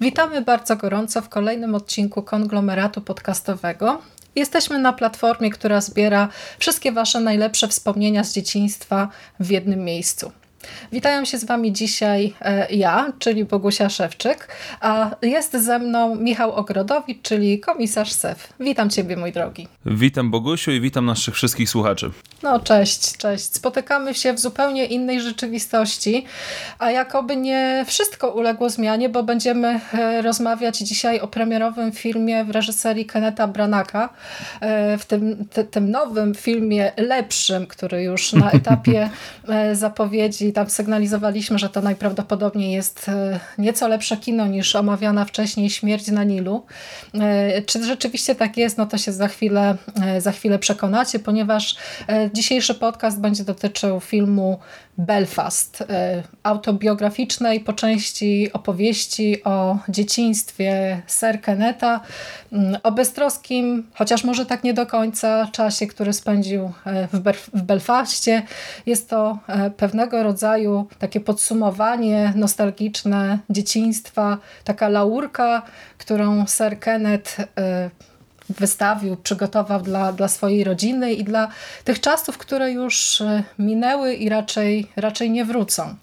Witamy bardzo gorąco w kolejnym odcinku konglomeratu podcastowego. Jesteśmy na platformie, która zbiera wszystkie Wasze najlepsze wspomnienia z dzieciństwa w jednym miejscu. Witają się z Wami dzisiaj e, ja, czyli Bogusia Szewczyk, a jest ze mną Michał Ogrodowicz, czyli komisarz SEF. Witam Ciebie, mój drogi. Witam Bogusiu i witam naszych wszystkich słuchaczy. No cześć, cześć. Spotykamy się w zupełnie innej rzeczywistości, a jakoby nie wszystko uległo zmianie, bo będziemy e, rozmawiać dzisiaj o premierowym filmie w reżyserii Keneta Branaka, e, w tym, tym nowym filmie lepszym, który już na etapie zapowiedzi tam sygnalizowaliśmy, że to najprawdopodobniej jest e, nieco lepsze kino niż omawiana wcześniej Śmierć na Nilu. E, czy rzeczywiście tak jest, no to się za chwilę, e, za chwilę przekonacie, ponieważ dzisiejszy podcast będzie dotyczył filmu Belfast, autobiograficznej po części opowieści o dzieciństwie Sir Keneta, mm, o beztroskim, chociaż może tak nie do końca, czasie, który spędził w, w Belfaście. Jest to pewnego rodzaju rodzaju takie podsumowanie nostalgiczne dzieciństwa, taka laurka, którą Sir Kenneth y, wystawił, przygotował dla, dla swojej rodziny i dla tych czasów, które już y, minęły i raczej, raczej nie wrócą.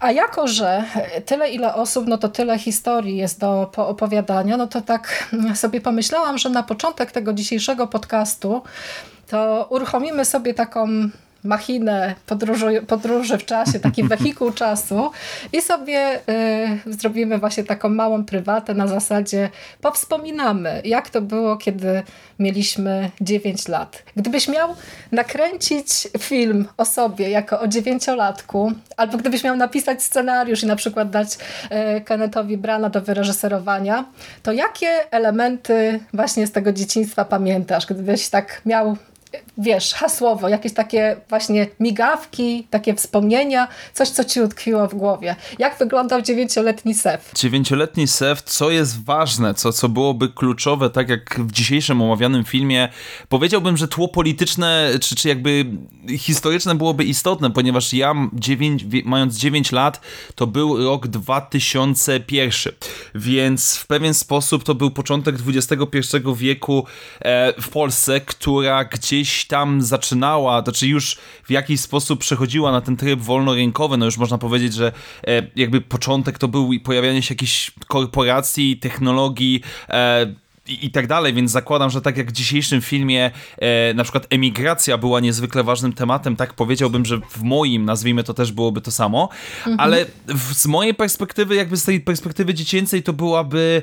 A jako, że tyle ile osób, no to tyle historii jest do poopowiadania, no to tak sobie pomyślałam, że na początek tego dzisiejszego podcastu to uruchomimy sobie taką machinę podróży, podróży w czasie, taki wehikuł czasu i sobie y, zrobimy właśnie taką małą prywatę na zasadzie powspominamy, jak to było, kiedy mieliśmy 9 lat. Gdybyś miał nakręcić film o sobie jako o dziewięciolatku, albo gdybyś miał napisać scenariusz i na przykład dać y, Kennethowi Brana do wyreżyserowania, to jakie elementy właśnie z tego dzieciństwa pamiętasz? Gdybyś tak miał wiesz, hasłowo, jakieś takie właśnie migawki, takie wspomnienia, coś, co ci utkwiło w głowie. Jak wyglądał dziewięcioletni Sef? Dziewięcioletni Sef, co jest ważne, co, co byłoby kluczowe, tak jak w dzisiejszym omawianym filmie, powiedziałbym, że tło polityczne, czy, czy jakby historyczne byłoby istotne, ponieważ ja, dziewięć, mając 9 lat, to był rok 2001, więc w pewien sposób to był początek XXI wieku e, w Polsce, która gdzieś gdzieś tam zaczynała, to czy już w jakiś sposób przechodziła na ten tryb wolnorynkowy, no już można powiedzieć, że e, jakby początek to był pojawianie się jakichś korporacji, technologii, e, i, i, tak dalej, więc zakładam, że tak jak w dzisiejszym filmie e, na przykład emigracja była niezwykle ważnym tematem, tak powiedziałbym, że w moim, nazwijmy to też byłoby to samo, mhm. ale w, z mojej perspektywy, jakby z tej perspektywy dziecięcej to byłaby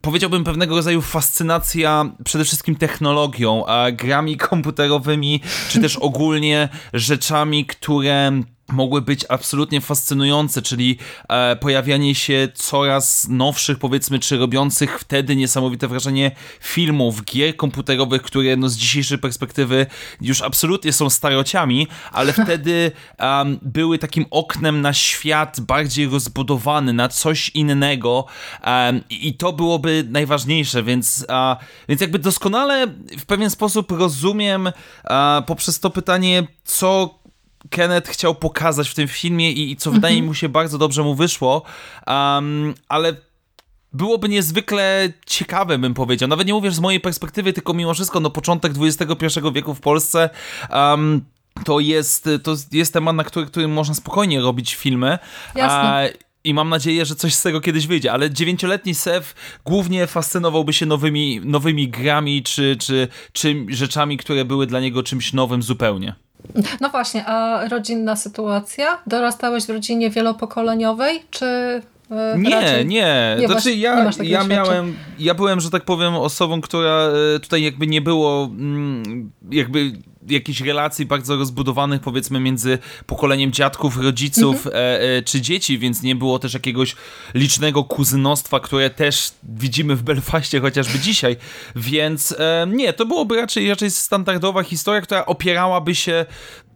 powiedziałbym, pewnego rodzaju fascynacja przede wszystkim technologią, a grami komputerowymi, czy też ogólnie rzeczami, które mogły być absolutnie fascynujące, czyli e, pojawianie się coraz nowszych, powiedzmy, czy robiących wtedy niesamowite wrażenie filmów, gier komputerowych, które no, z dzisiejszej perspektywy już absolutnie są starociami, ale wtedy um, były takim oknem na świat bardziej rozbudowany, na coś innego um, i to byłoby najważniejsze, więc, uh, więc jakby doskonale w pewien sposób rozumiem uh, poprzez to pytanie, co Kenneth chciał pokazać w tym filmie i, i co wydaje mhm. mi się bardzo dobrze mu wyszło, um, ale byłoby niezwykle ciekawe, bym powiedział. Nawet nie mówię z mojej perspektywy, tylko mimo wszystko, no początek XXI wieku w Polsce um, to jest, to jest temat, na który, którym można spokojnie robić filmy. Jasne. i mam nadzieję, że coś z tego kiedyś wyjdzie, ale dziewięcioletni Sef głównie fascynowałby się nowymi, nowymi grami czy, czy, czy rzeczami, które były dla niego czymś nowym zupełnie. No właśnie, a rodzinna sytuacja? Dorastałeś w rodzinie wielopokoleniowej, czy e, nie, nie. nie znaczy, masz, ja, nie ja miałem, ja byłem, że tak powiem, osobą, która e, tutaj jakby nie było mm, jakby jakichś relacji bardzo rozbudowanych powiedzmy między pokoleniem dziadków, rodziców mhm. e, e, czy dzieci, więc nie było też jakiegoś licznego kuzynostwa, które też widzimy w Belfaście chociażby dzisiaj, więc e, nie, to byłoby raczej, raczej standardowa historia, która opierałaby się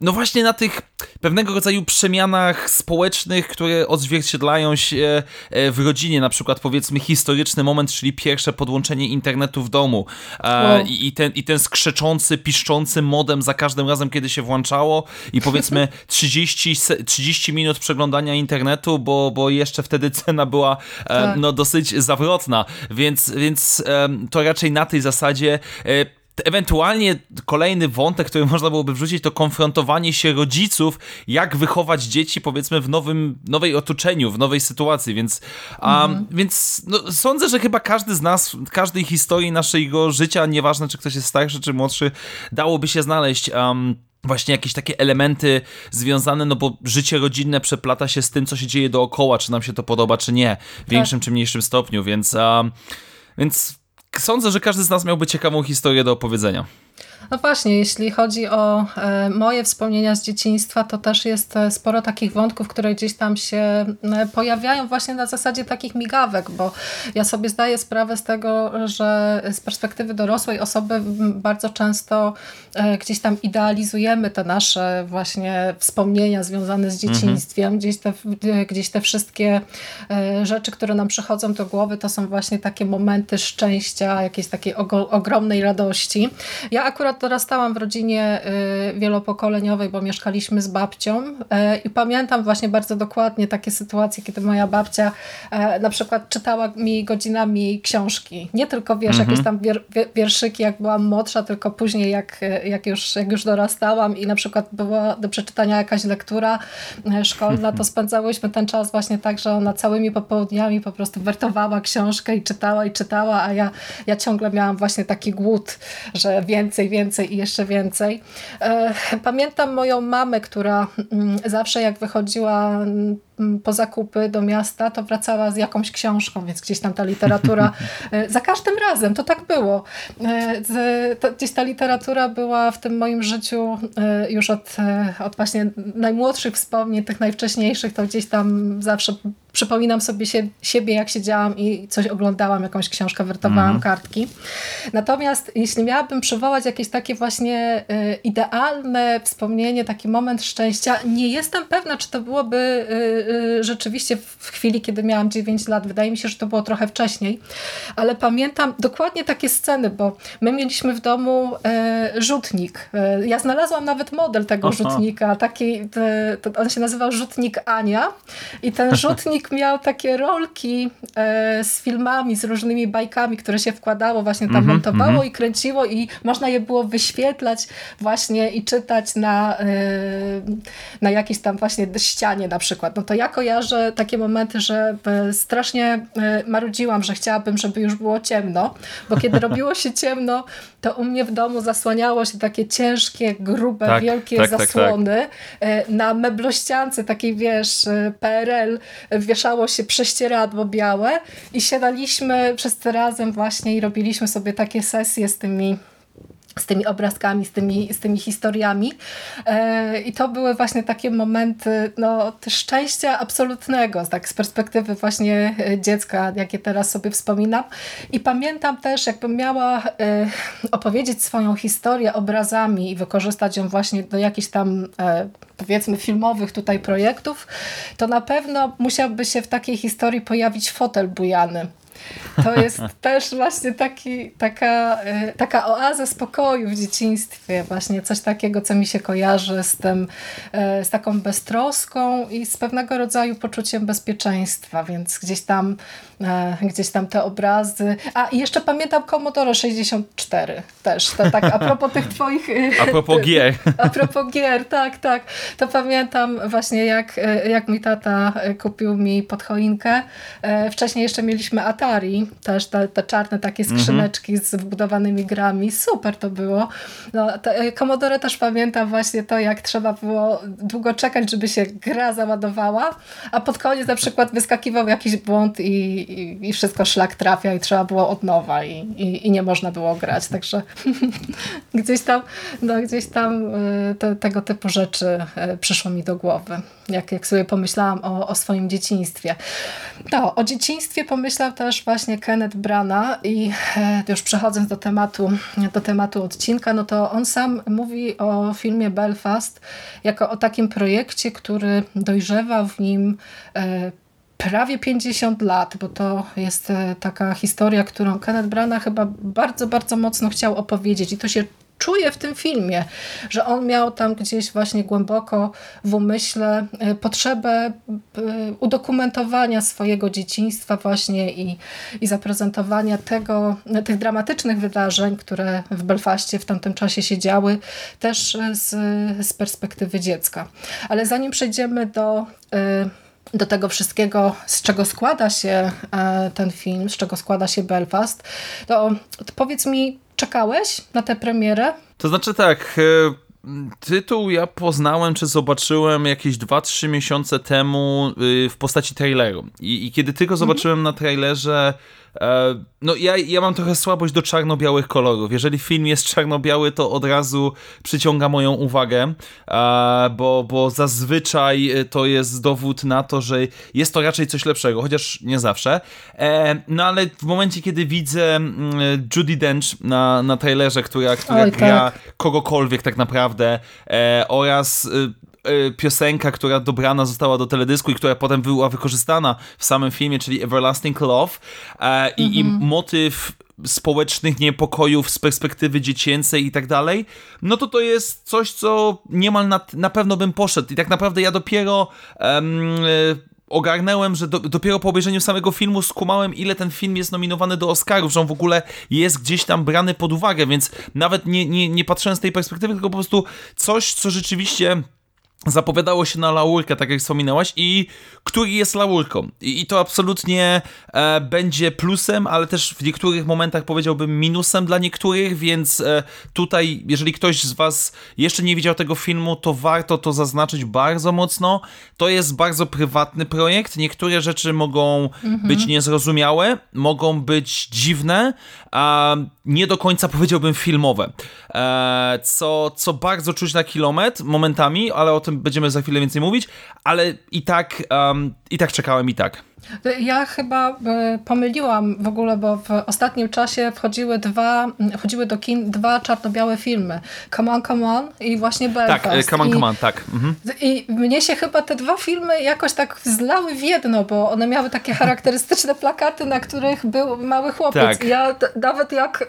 no właśnie na tych pewnego rodzaju przemianach społecznych, które odzwierciedlają się e, w rodzinie, na przykład powiedzmy historyczny moment, czyli pierwsze podłączenie internetu w domu wow. I, i, ten, i ten skrzeczący, piszczący modem za każdym razem, kiedy się włączało i powiedzmy 30, 30 minut przeglądania internetu, bo, bo jeszcze wtedy cena była tak. no, dosyć zawrotna, więc, więc to raczej na tej zasadzie Ewentualnie kolejny wątek, który można byłoby wrzucić, to konfrontowanie się rodziców, jak wychować dzieci, powiedzmy, w nowym, nowej otoczeniu, w nowej sytuacji, więc, um, więc no, sądzę, że chyba każdy z nas, każdej historii naszego życia, nieważne czy ktoś jest starszy czy młodszy, dałoby się znaleźć. Um, właśnie jakieś takie elementy związane, no bo życie rodzinne przeplata się z tym, co się dzieje dookoła, czy nam się to podoba, czy nie, w większym tak. czy mniejszym stopniu, więc, um, więc sądzę, że każdy z nas miałby ciekawą historię do opowiedzenia. No właśnie, jeśli chodzi o e, moje wspomnienia z dzieciństwa, to też jest e, sporo takich wątków, które gdzieś tam się e, pojawiają właśnie na zasadzie takich migawek, bo ja sobie zdaję sprawę z tego, że z perspektywy dorosłej osoby bardzo często gdzieś tam idealizujemy te nasze właśnie wspomnienia związane z mhm. dzieciństwem, mhm. gdzieś, te, gdzieś te wszystkie rzeczy, które nam przychodzą do głowy, to są właśnie takie momenty szczęścia, jakiejś takiej ogromnej radości. Ja akurat akurat dorastałam w rodzinie y, wielopokoleniowej, bo mieszkaliśmy z babcią y, i pamiętam właśnie bardzo dokładnie takie sytuacje, kiedy moja babcia y, na przykład czytała mi godzinami książki. Nie tylko, wiesz, mhm. jakieś tam wier, wierszyki, jak byłam młodsza, tylko później, jak, jak, już, jak już dorastałam i na przykład była do przeczytania jakaś lektura szkolna, to spędzałyśmy ten czas właśnie tak, że ona całymi popołudniami po prostu wertowała książkę i czytała i czytała, a ja, ja ciągle miałam właśnie taki głód, że więcej, więcej więcej i jeszcze więcej. E, pamiętam moją mamę, która mm, zawsze jak wychodziła mm, po zakupy do miasta, to wracała z jakąś książką, więc gdzieś tam ta literatura, e, za każdym razem, to tak było. E, gdzieś ta literatura była w tym moim życiu już od, od właśnie najmłodszych wspomnień, tych najwcześniejszych, to gdzieś tam zawsze przypominam sobie się, siebie, jak siedziałam i coś oglądałam, jakąś książkę, wertowałam mm. kartki. Natomiast jeśli miałabym przywołać jakieś takie właśnie idealne wspomnienie, taki moment szczęścia, nie jestem pewna, czy to byłoby rzeczywiście w chwili, kiedy miałam 9 lat. Wydaje mi się, że to było trochę wcześniej, ale pamiętam dokładnie takie sceny, bo my mieliśmy w domu y, rzutnik. Y, ja znalazłam nawet model tego Aha. rzutnika, taki, on się nazywał rzutnik Ania i ten rzutnik miał takie rolki e, z filmami, z różnymi bajkami, które się wkładało, właśnie tam mm -hmm, montowało mm -hmm. i kręciło i można je było wyświetlać właśnie i czytać na, e, na jakiejś tam właśnie ścianie na przykład. No to ja kojarzę takie momenty, że e, strasznie e, marudziłam, że chciałabym, żeby już było ciemno, bo kiedy robiło się ciemno, to u mnie w domu zasłaniało się takie ciężkie, grube, tak, wielkie tak, tak zasłony tak, na meblościance, takiej wiesz, PRL, wieszało się prześcieradło białe i siadaliśmy wszyscy razem właśnie i robiliśmy sobie takie sesje z tymi z tymi obrazkami, z tymi, z tymi historiami. E, I to były właśnie takie momenty no, szczęścia absolutnego, tak z perspektywy właśnie e, dziecka, jakie teraz sobie wspominam. I pamiętam też, jakbym miała e, opowiedzieć swoją historię obrazami i wykorzystać ją właśnie do jakichś tam powiedzmy filmowych tutaj projektów, to na pewno musiałby się w takiej historii pojawić fotel bujany. To jest też właśnie taki, taka, e, taka oaza spokoju w dzieciństwie, właśnie coś takiego, co mi się kojarzy z tym, e, z taką beztroską i z pewnego rodzaju poczuciem bezpieczeństwa, więc gdzieś tam, gdzieś tam te obrazy. A i jeszcze pamiętam Commodore 64 też, to tak a propos tych twoich... A propos gier. A propos gier, tak, tak. To pamiętam właśnie jak, jak mi tata kupił mi pod choinkę. Wcześniej jeszcze mieliśmy Atari też te, te czarne takie mhm. skrzyneczki mm -hmm. z wbudowanymi grami. Super to było. No, te, e, Commodore też pamięta właśnie to, jak trzeba było długo czekać, żeby się gra załadowała, a pod koniec na przykład wyskakiwał jakiś błąd i, i, i wszystko szlak trafia i trzeba było od nowa i, i, i nie można było grać. Także gdzieś tam, no, gdzieś tam y, te, tego typu rzeczy y, przyszło mi do głowy, jak, jak sobie pomyślałam o, o swoim dzieciństwie. No, o dzieciństwie pomyślał też właśnie Kenneth Brana i e, już przechodząc do tematu, do tematu odcinka, no to on sam mówi o filmie Belfast jako o takim projekcie, który dojrzewa w nim prawie 50 lat, bo to jest e, taka historia, którą Kenneth Branagh chyba bardzo, bardzo mocno chciał opowiedzieć i to się czuje w tym filmie, że on miał tam gdzieś właśnie głęboko w umyśle e, potrzebę e, udokumentowania swojego dzieciństwa właśnie i, i zaprezentowania tego, tych dramatycznych wydarzeń, które w Belfaście w tamtym czasie się działy, też z, z perspektywy dziecka. Ale zanim przejdziemy do do tego wszystkiego, z czego składa się e, ten film, z czego składa się Belfast, to, to powiedz mi, czekałeś na tę premierę? To znaczy tak, e, tytuł ja poznałem, czy zobaczyłem jakieś 2-3 miesiące temu y, w postaci traileru. I, i kiedy tylko mhm. zobaczyłem na trailerze E, no ja, ja mam trochę słabość do czarno-białych kolorów. Jeżeli film jest czarno-biały, to od razu przyciąga moją uwagę, e, bo, bo zazwyczaj to jest dowód na to, że jest to raczej coś lepszego, chociaż nie zawsze. E, no ale w momencie, kiedy widzę mm, Judy Dench na, na trailerze, która, która Oj, gra tak. kogokolwiek tak naprawdę oraz Y, piosenka, która dobrana została do teledysku i która potem była wykorzystana w samym filmie, czyli Everlasting Love e, i, mm -hmm. i mhm. motyw społecznych niepokojów z perspektywy dziecięcej i tak dalej, no to to jest coś, co niemal na, na pewno bym poszedł i tak naprawdę ja dopiero um, ogarnęłem, że do, dopiero po obejrzeniu samego filmu skumałem, ile ten film jest nominowany do Oscarów, że on w ogóle jest gdzieś tam brany pod uwagę, więc nawet nie, nie, nie patrzyłem z tej perspektywy, tylko po prostu coś, co rzeczywiście zapowiadało się na laurkę, tak jak wspominałaś, i który jest laurką. I, i to absolutnie e, będzie plusem, ale też w niektórych momentach powiedziałbym minusem dla niektórych, więc e, tutaj, jeżeli ktoś z Was jeszcze nie widział tego filmu, to warto to zaznaczyć bardzo mocno. To jest bardzo prywatny projekt. Niektóre rzeczy mogą mhm. być niezrozumiałe, mogą być dziwne, a nie do końca powiedziałbym filmowe. E, co, co bardzo czuć na kilometr momentami, ale o tym będziemy za chwilę więcej mówić, ale i tak, um, i tak czekałem i tak. Ja chyba e, pomyliłam w ogóle, bo w ostatnim czasie wchodziły dwa, wchodziły do kin dwa czarno-białe filmy. Come on, come on i właśnie Belfast. Tak, e, Come on, I, come on, tak. Mhm. I mnie się chyba te dwa filmy jakoś tak zlały w jedno, bo one miały takie charakterystyczne plakaty, na których był mały chłopiec. Tak. Ja nawet jak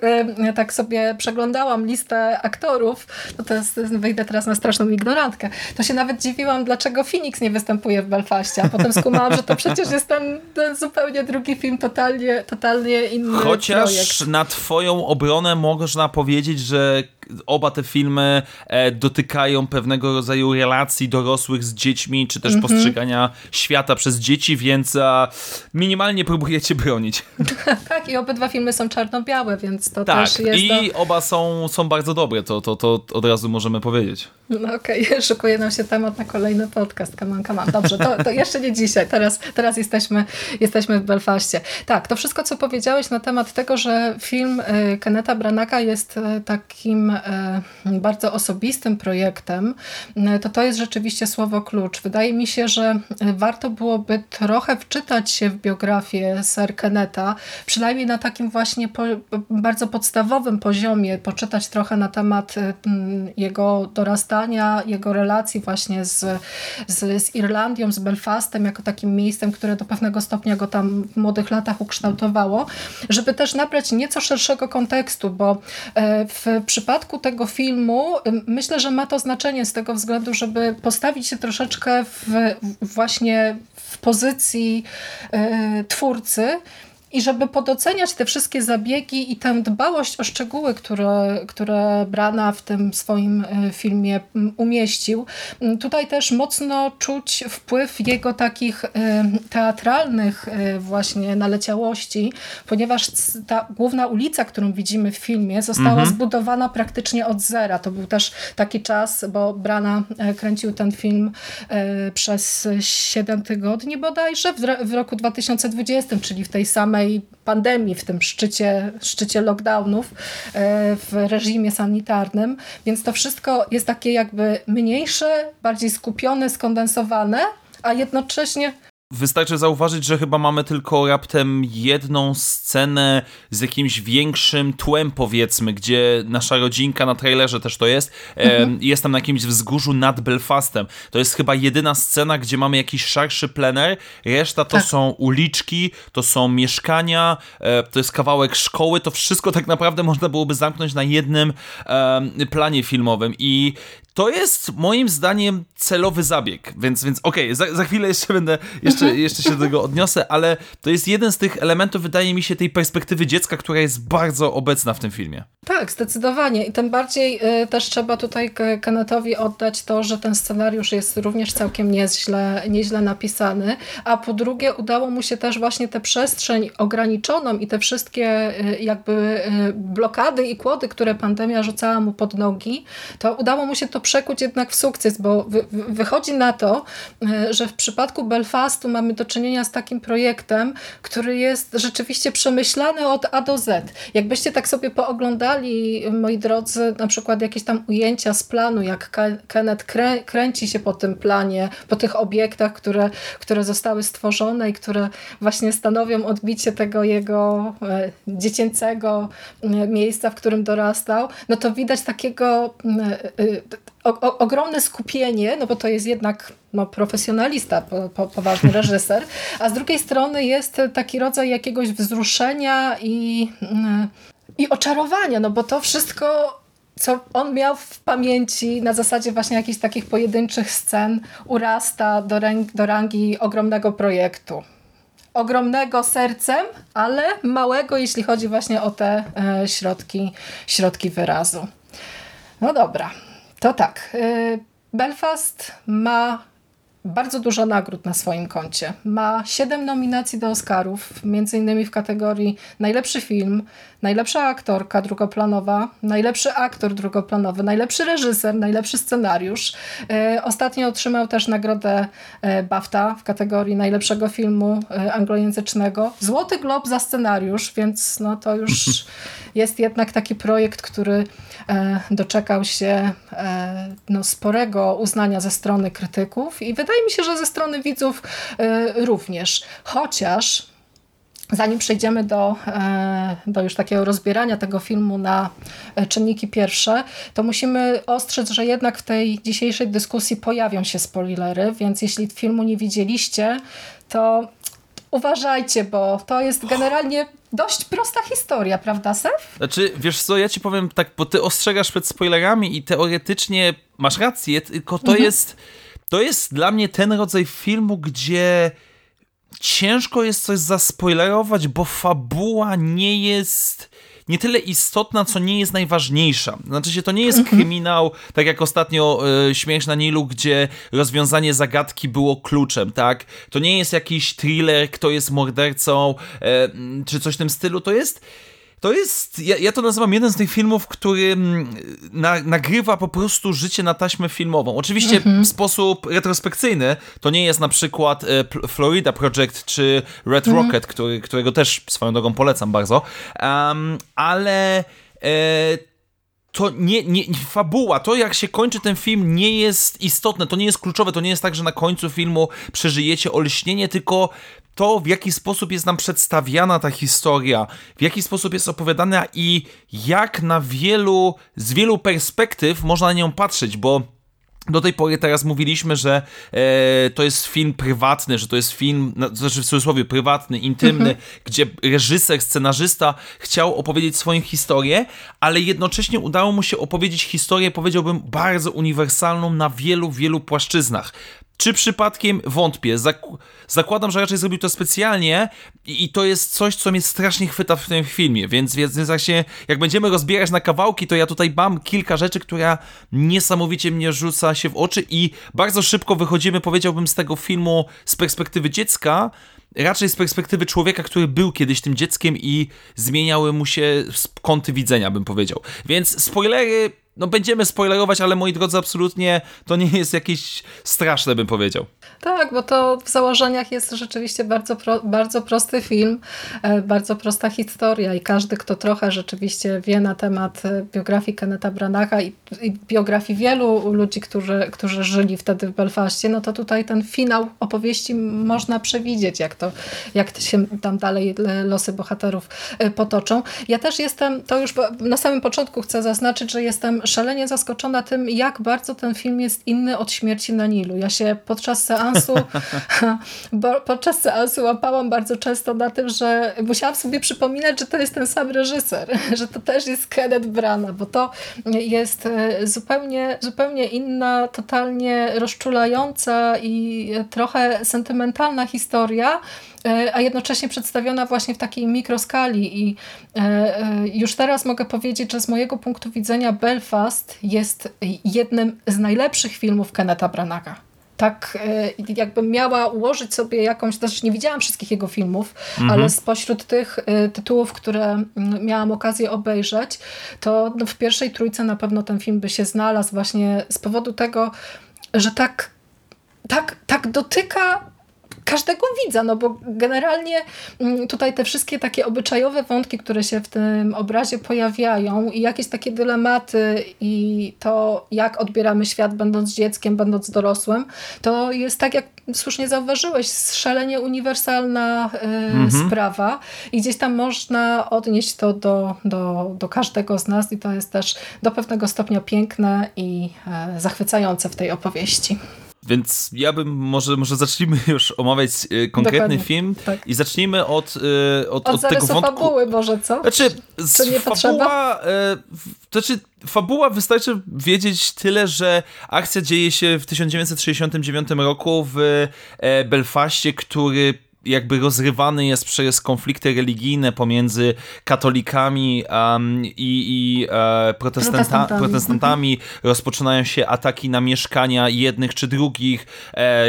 tak sobie przeglądałam listę aktorów, to, to jest, wyjdę teraz na straszną ignorantkę, to się nawet dziwiłam, dlaczego Phoenix nie występuje w Belfaście, a potem skumałam, że to przecież jest ten ten, zupełnie drugi film, totalnie, totalnie inny Chociaż projekt. na twoją obronę można powiedzieć, że oba te filmy e, dotykają pewnego rodzaju relacji dorosłych z dziećmi, czy też mm -hmm. postrzegania świata przez dzieci, więc minimalnie próbujecie bronić. tak, i obydwa filmy są czarno-białe, więc to tak, też jest... i do... oba są, są bardzo dobre, to, to, to od razu możemy powiedzieć. No okej, okay. szykuje nam się temat na kolejny podcast, come on, come on. Dobrze, to, to jeszcze nie dzisiaj, teraz, teraz jesteśmy, jesteśmy w Belfaście. Tak, to wszystko, co powiedziałeś na temat tego, że film y, Keneta Branaka jest y, takim bardzo osobistym projektem, e, to to jest rzeczywiście słowo klucz. Wydaje mi się, że warto byłoby trochę wczytać się w biografię Sir Keneta, przynajmniej na takim właśnie po, bardzo podstawowym poziomie, poczytać trochę na temat e, jego dorastania, jego relacji właśnie z, z, z Irlandią, z Belfastem, jako takim miejscem, które do pewnego stopnia go tam w młodych latach ukształtowało, żeby też nabrać nieco szerszego kontekstu, bo w przypadku przypadku tego filmu myślę, że ma to znaczenie z tego względu, żeby postawić się troszeczkę w, właśnie w pozycji y, twórcy I żeby podoceniać te wszystkie zabiegi i tę dbałość o szczegóły, które, które Brana w tym swoim e, filmie umieścił, tutaj też mocno czuć wpływ jego takich e, teatralnych e, właśnie naleciałości, ponieważ ta główna ulica, którą widzimy w filmie, została mhm. zbudowana praktycznie od zera. To był też taki czas, bo Brana kręcił ten film przez 7 tygodni bodajże w roku 2020, czyli w tej samej pandemii, w tym szczycie, szczycie lockdownów e, w reżimie sanitarnym, więc to wszystko jest takie jakby mniejsze, bardziej skupione, skondensowane, a jednocześnie Wystarczy zauważyć, że chyba mamy tylko raptem jedną scenę z jakimś większym tłem, powiedzmy, gdzie nasza rodzinka na trailerze też to jest. Mhm. Jest tam na jakimś wzgórzu nad Belfastem. To jest chyba jedyna scena, gdzie mamy jakiś szarszy plener. Reszta to tak. są uliczki, to są mieszkania, e, to jest kawałek szkoły. To wszystko tak naprawdę można byłoby zamknąć na jednym planie filmowym. I to jest moim zdaniem celowy zabieg, więc, więc okej, okay, za, za, chwilę jeszcze będę, jeszcze, mhm. jeszcze się do tego odniosę, ale to jest jeden z tych elementów, wydaje mi się, tej perspektywy dziecka, która jest bardzo obecna w tym filmie. Tak, zdecydowanie i tym bardziej y, też trzeba tutaj Kennethowi oddać to, że ten scenariusz jest również całkiem nieźle, nieźle napisany, a po drugie udało mu się też właśnie tę przestrzeń ograniczoną i te wszystkie y, jakby y, blokady i kłody, które pandemia rzucała mu pod nogi, to udało mu się to przekuć jednak w sukces, bo wy, wychodzi na to, e, że w przypadku Belfastu mamy do czynienia z takim projektem, który jest rzeczywiście przemyślany od A do Z. Jakbyście tak sobie pooglądali, moi drodzy, na przykład jakieś tam ujęcia z planu, jak Kenneth krę kręci się po tym planie, po tych obiektach, które, które zostały stworzone i które właśnie stanowią odbicie tego jego e, dziecięcego e, miejsca, w którym dorastał, no to widać takiego o, o, ogromne skupienie, no bo to jest jednak no, profesjonalista, po, po, poważny reżyser, a z drugiej strony jest taki rodzaj jakiegoś wzruszenia i, mm, i oczarowania, no bo to wszystko co on miał w pamięci na zasadzie właśnie jakichś takich pojedynczych scen urasta do, rang, do rangi ogromnego projektu. Ogromnego sercem, ale małego, jeśli chodzi właśnie o te e, środki, środki wyrazu. No dobra, to tak. Y, Belfast ma bardzo dużo nagród na swoim koncie. Ma siedem nominacji do Oscarów, między innymi w kategorii najlepszy film, najlepsza aktorka drugoplanowa, najlepszy aktor drugoplanowy, najlepszy reżyser, najlepszy scenariusz. E, ostatnio otrzymał też nagrodę e, BAFTA w kategorii najlepszego filmu e, anglojęzycznego. Złoty Glob za scenariusz, więc no to już jest jednak taki projekt, który doczekał się no, sporego uznania ze strony krytyków i wydaje mi się, że ze strony widzów również. Chociaż Zanim przejdziemy do, e, do już takiego rozbierania tego filmu na e, czynniki pierwsze, to musimy ostrzec, że jednak w tej dzisiejszej dyskusji pojawią się spoilery, więc jeśli filmu nie widzieliście, to uważajcie, bo to jest generalnie dość prosta historia, prawda, Sef? Znaczy, wiesz co, ja ci powiem tak, bo ty ostrzegasz przed spoilerami i teoretycznie masz rację, tylko to mhm. jest to jest dla mnie ten rodzaj filmu, gdzie ciężko jest coś zaspoilerować, bo fabuła nie jest nie tyle istotna, co nie jest najważniejsza. Znaczy się, to nie jest mhm. kryminał, tak jak ostatnio y, Śmierć na Nilu, gdzie rozwiązanie zagadki było kluczem, tak? To nie jest jakiś thriller, kto jest mordercą, y, czy coś w tym stylu. To jest to jest, ja, ja, to nazywam jeden z tych filmów, który mm, na, nagrywa po prostu życie na taśmę filmową. Oczywiście mhm. w sposób retrospekcyjny, to nie jest na przykład e, Florida Project czy Red mhm. Rocket, który, którego też swoją drogą polecam bardzo, um, ale... E, to nie, nie, fabuła, to jak się kończy ten film nie jest istotne, to nie jest kluczowe, to nie jest tak, że na końcu filmu przeżyjecie olśnienie, tylko to, w jaki sposób jest nam przedstawiana ta historia, w jaki sposób jest opowiadana i jak na wielu, z wielu perspektyw można na nią patrzeć, bo do tej pory teraz mówiliśmy, że e, to jest film prywatny, że to jest film, no, znaczy w cudzysłowie prywatny, intymny, mhm. gdzie reżyser, scenarzysta chciał opowiedzieć swoją historię, ale jednocześnie udało mu się opowiedzieć historię, powiedziałbym, bardzo uniwersalną na wielu, wielu płaszczyznach Czy przypadkiem wątpię? Zak zakładam, że raczej zrobił to specjalnie i, to jest coś, co mnie strasznie chwyta w tym filmie, więc, więc, się, jak będziemy rozbierać na kawałki, to ja tutaj mam kilka rzeczy, która niesamowicie mnie rzuca się w oczy i bardzo szybko wychodzimy, powiedziałbym, z tego filmu z perspektywy dziecka, raczej z perspektywy człowieka, który był kiedyś tym dzieckiem i zmieniały mu się kąty widzenia, bym powiedział. Więc spoilery no będziemy spoilerować, ale moi drodzy, absolutnie to nie jest jakieś straszne, bym powiedział. Tak, bo to w założeniach jest rzeczywiście bardzo, pro, bardzo prosty film, e, bardzo prosta historia i każdy, kto trochę rzeczywiście wie na temat e, biografii Kenneta Branacha i, i biografii wielu ludzi, którzy, którzy żyli wtedy w Belfaście, no to tutaj ten finał opowieści można przewidzieć, jak to, jak się tam dalej losy bohaterów e, potoczą. Ja też jestem, to już na samym początku chcę zaznaczyć, że jestem szalenie zaskoczona tym, jak bardzo ten film jest inny od Śmierci na Nilu. Ja się podczas seansu podczas seansu łapałam bardzo często na tym, że musiałam sobie przypominać, że to jest ten sam reżyser, że to też jest Kenneth Branagh, bo to jest e, zupełnie, zupełnie inna, totalnie rozczulająca i trochę sentymentalna historia, E, a jednocześnie przedstawiona właśnie w takiej mikroskali. I e, już teraz mogę powiedzieć, że z mojego punktu widzenia Belfast jest jednym z najlepszych filmów Kenneta Branaga tak jakbym miała ułożyć sobie jakąś, też nie widziałam wszystkich jego filmów, mhm. ale spośród tych tytułów, które miałam okazję obejrzeć, to no, w pierwszej trójce na pewno ten film by się znalazł właśnie z powodu tego, że tak, tak, tak dotyka każdego widza, no bo generalnie mm, tutaj te wszystkie takie obyczajowe wątki, które się w tym obrazie pojawiają i jakieś takie dylematy i to, jak odbieramy świat będąc dzieckiem, będąc dorosłym, to jest tak, jak słusznie zauważyłeś, szalenie uniwersalna y, mhm. sprawa i gdzieś tam można odnieść to do, do, do każdego z nas i to jest też do pewnego stopnia piękne i y, zachwycające w tej opowieści. Więc ja bym, może, może zacznijmy już omawiać y, konkretny Dokładnie, film tak. i zacznijmy od, y, od, od, od tego wątku. fabuły może, co? Znaczy, Czy nie fabuła, y, znaczy, fabuła wystarczy wiedzieć tyle, że akcja dzieje się w 1969 roku w e, Belfaście, który jakby rozrywany jest przez konflikty religijne pomiędzy katolikami um, i, i e, protestanta protestantami. protestantami. Rozpoczynają się ataki na mieszkania jednych czy drugich. E,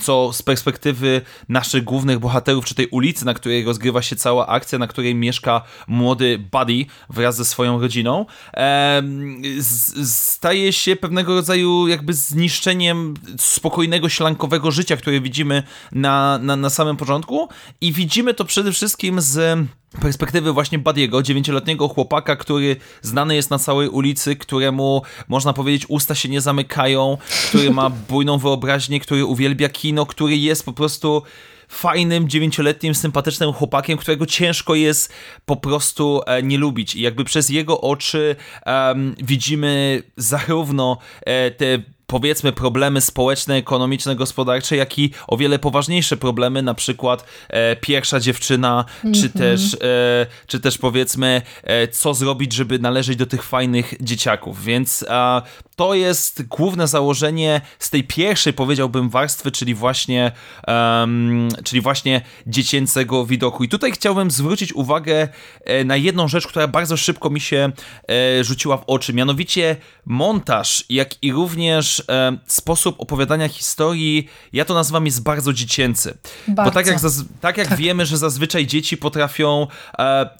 co z perspektywy naszych głównych bohaterów, czy tej ulicy, na której rozgrywa się cała akcja, na której mieszka młody Buddy wraz ze swoją rodziną, staje się pewnego rodzaju jakby zniszczeniem spokojnego, ślankowego życia, które widzimy na, na, na samym początku. I widzimy to przede wszystkim z perspektywy właśnie Badiego, dziewięcioletniego chłopaka, który znany jest na całej ulicy, któremu można powiedzieć usta się nie zamykają, który ma bujną wyobraźnię, który uwielbia kino, który jest po prostu fajnym, dziewięcioletnim, sympatycznym chłopakiem, którego ciężko jest po prostu e, nie lubić. I jakby przez jego oczy um, widzimy zarówno e, te powiedzmy problemy społeczne, ekonomiczne, gospodarcze, jak i o wiele poważniejsze problemy, na przykład e, pierwsza dziewczyna, mm -hmm. czy, mhm. też, e, czy też powiedzmy e, co zrobić, żeby należeć do tych fajnych dzieciaków, więc to jest główne założenie z tej pierwszej, powiedziałbym, warstwy, czyli właśnie, um, czyli właśnie dziecięcego widoku. I tutaj chciałbym zwrócić uwagę e, na jedną rzecz, która bardzo szybko mi się e, rzuciła w oczy, mianowicie montaż, jak i również e, sposób opowiadania historii, ja to nazywam jest bardzo dziecięcy. Bardzo. Bo tak jak, tak jak tak. wiemy, że zazwyczaj dzieci potrafią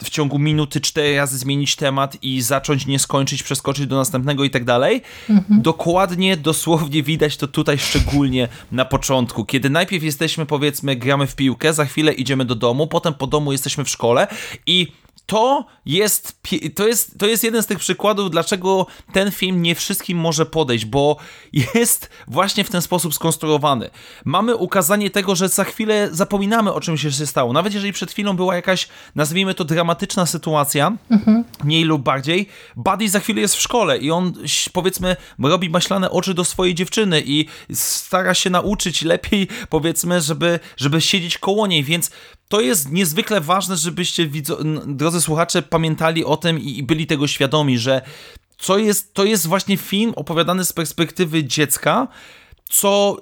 w ciągu minuty cztery razy zmienić temat i zacząć, nie skończyć, przeskoczyć do następnego i tak dalej, Mhm. Dokładnie, dosłownie widać to tutaj szczególnie na początku, kiedy najpierw jesteśmy, powiedzmy, gramy w piłkę, za chwilę idziemy do domu, potem po domu jesteśmy w szkole i to jest, to, jest, to jest jeden z tych przykładów, dlaczego ten film nie wszystkim może podejść, bo jest właśnie w ten sposób skonstruowany. Mamy ukazanie tego, że za chwilę zapominamy o czym się stało. Nawet jeżeli przed chwilą była jakaś, nazwijmy to, dramatyczna sytuacja, mhm. mniej lub bardziej, Buddy za chwilę jest w szkole i on, powiedzmy, robi maślane oczy do swojej dziewczyny i stara się nauczyć lepiej, powiedzmy, żeby, żeby siedzieć koło niej, więc to jest niezwykle ważne, żebyście, drodzy słuchacze, pamiętali o tym i byli tego świadomi, że co jest, to jest właśnie film opowiadany z perspektywy dziecka, co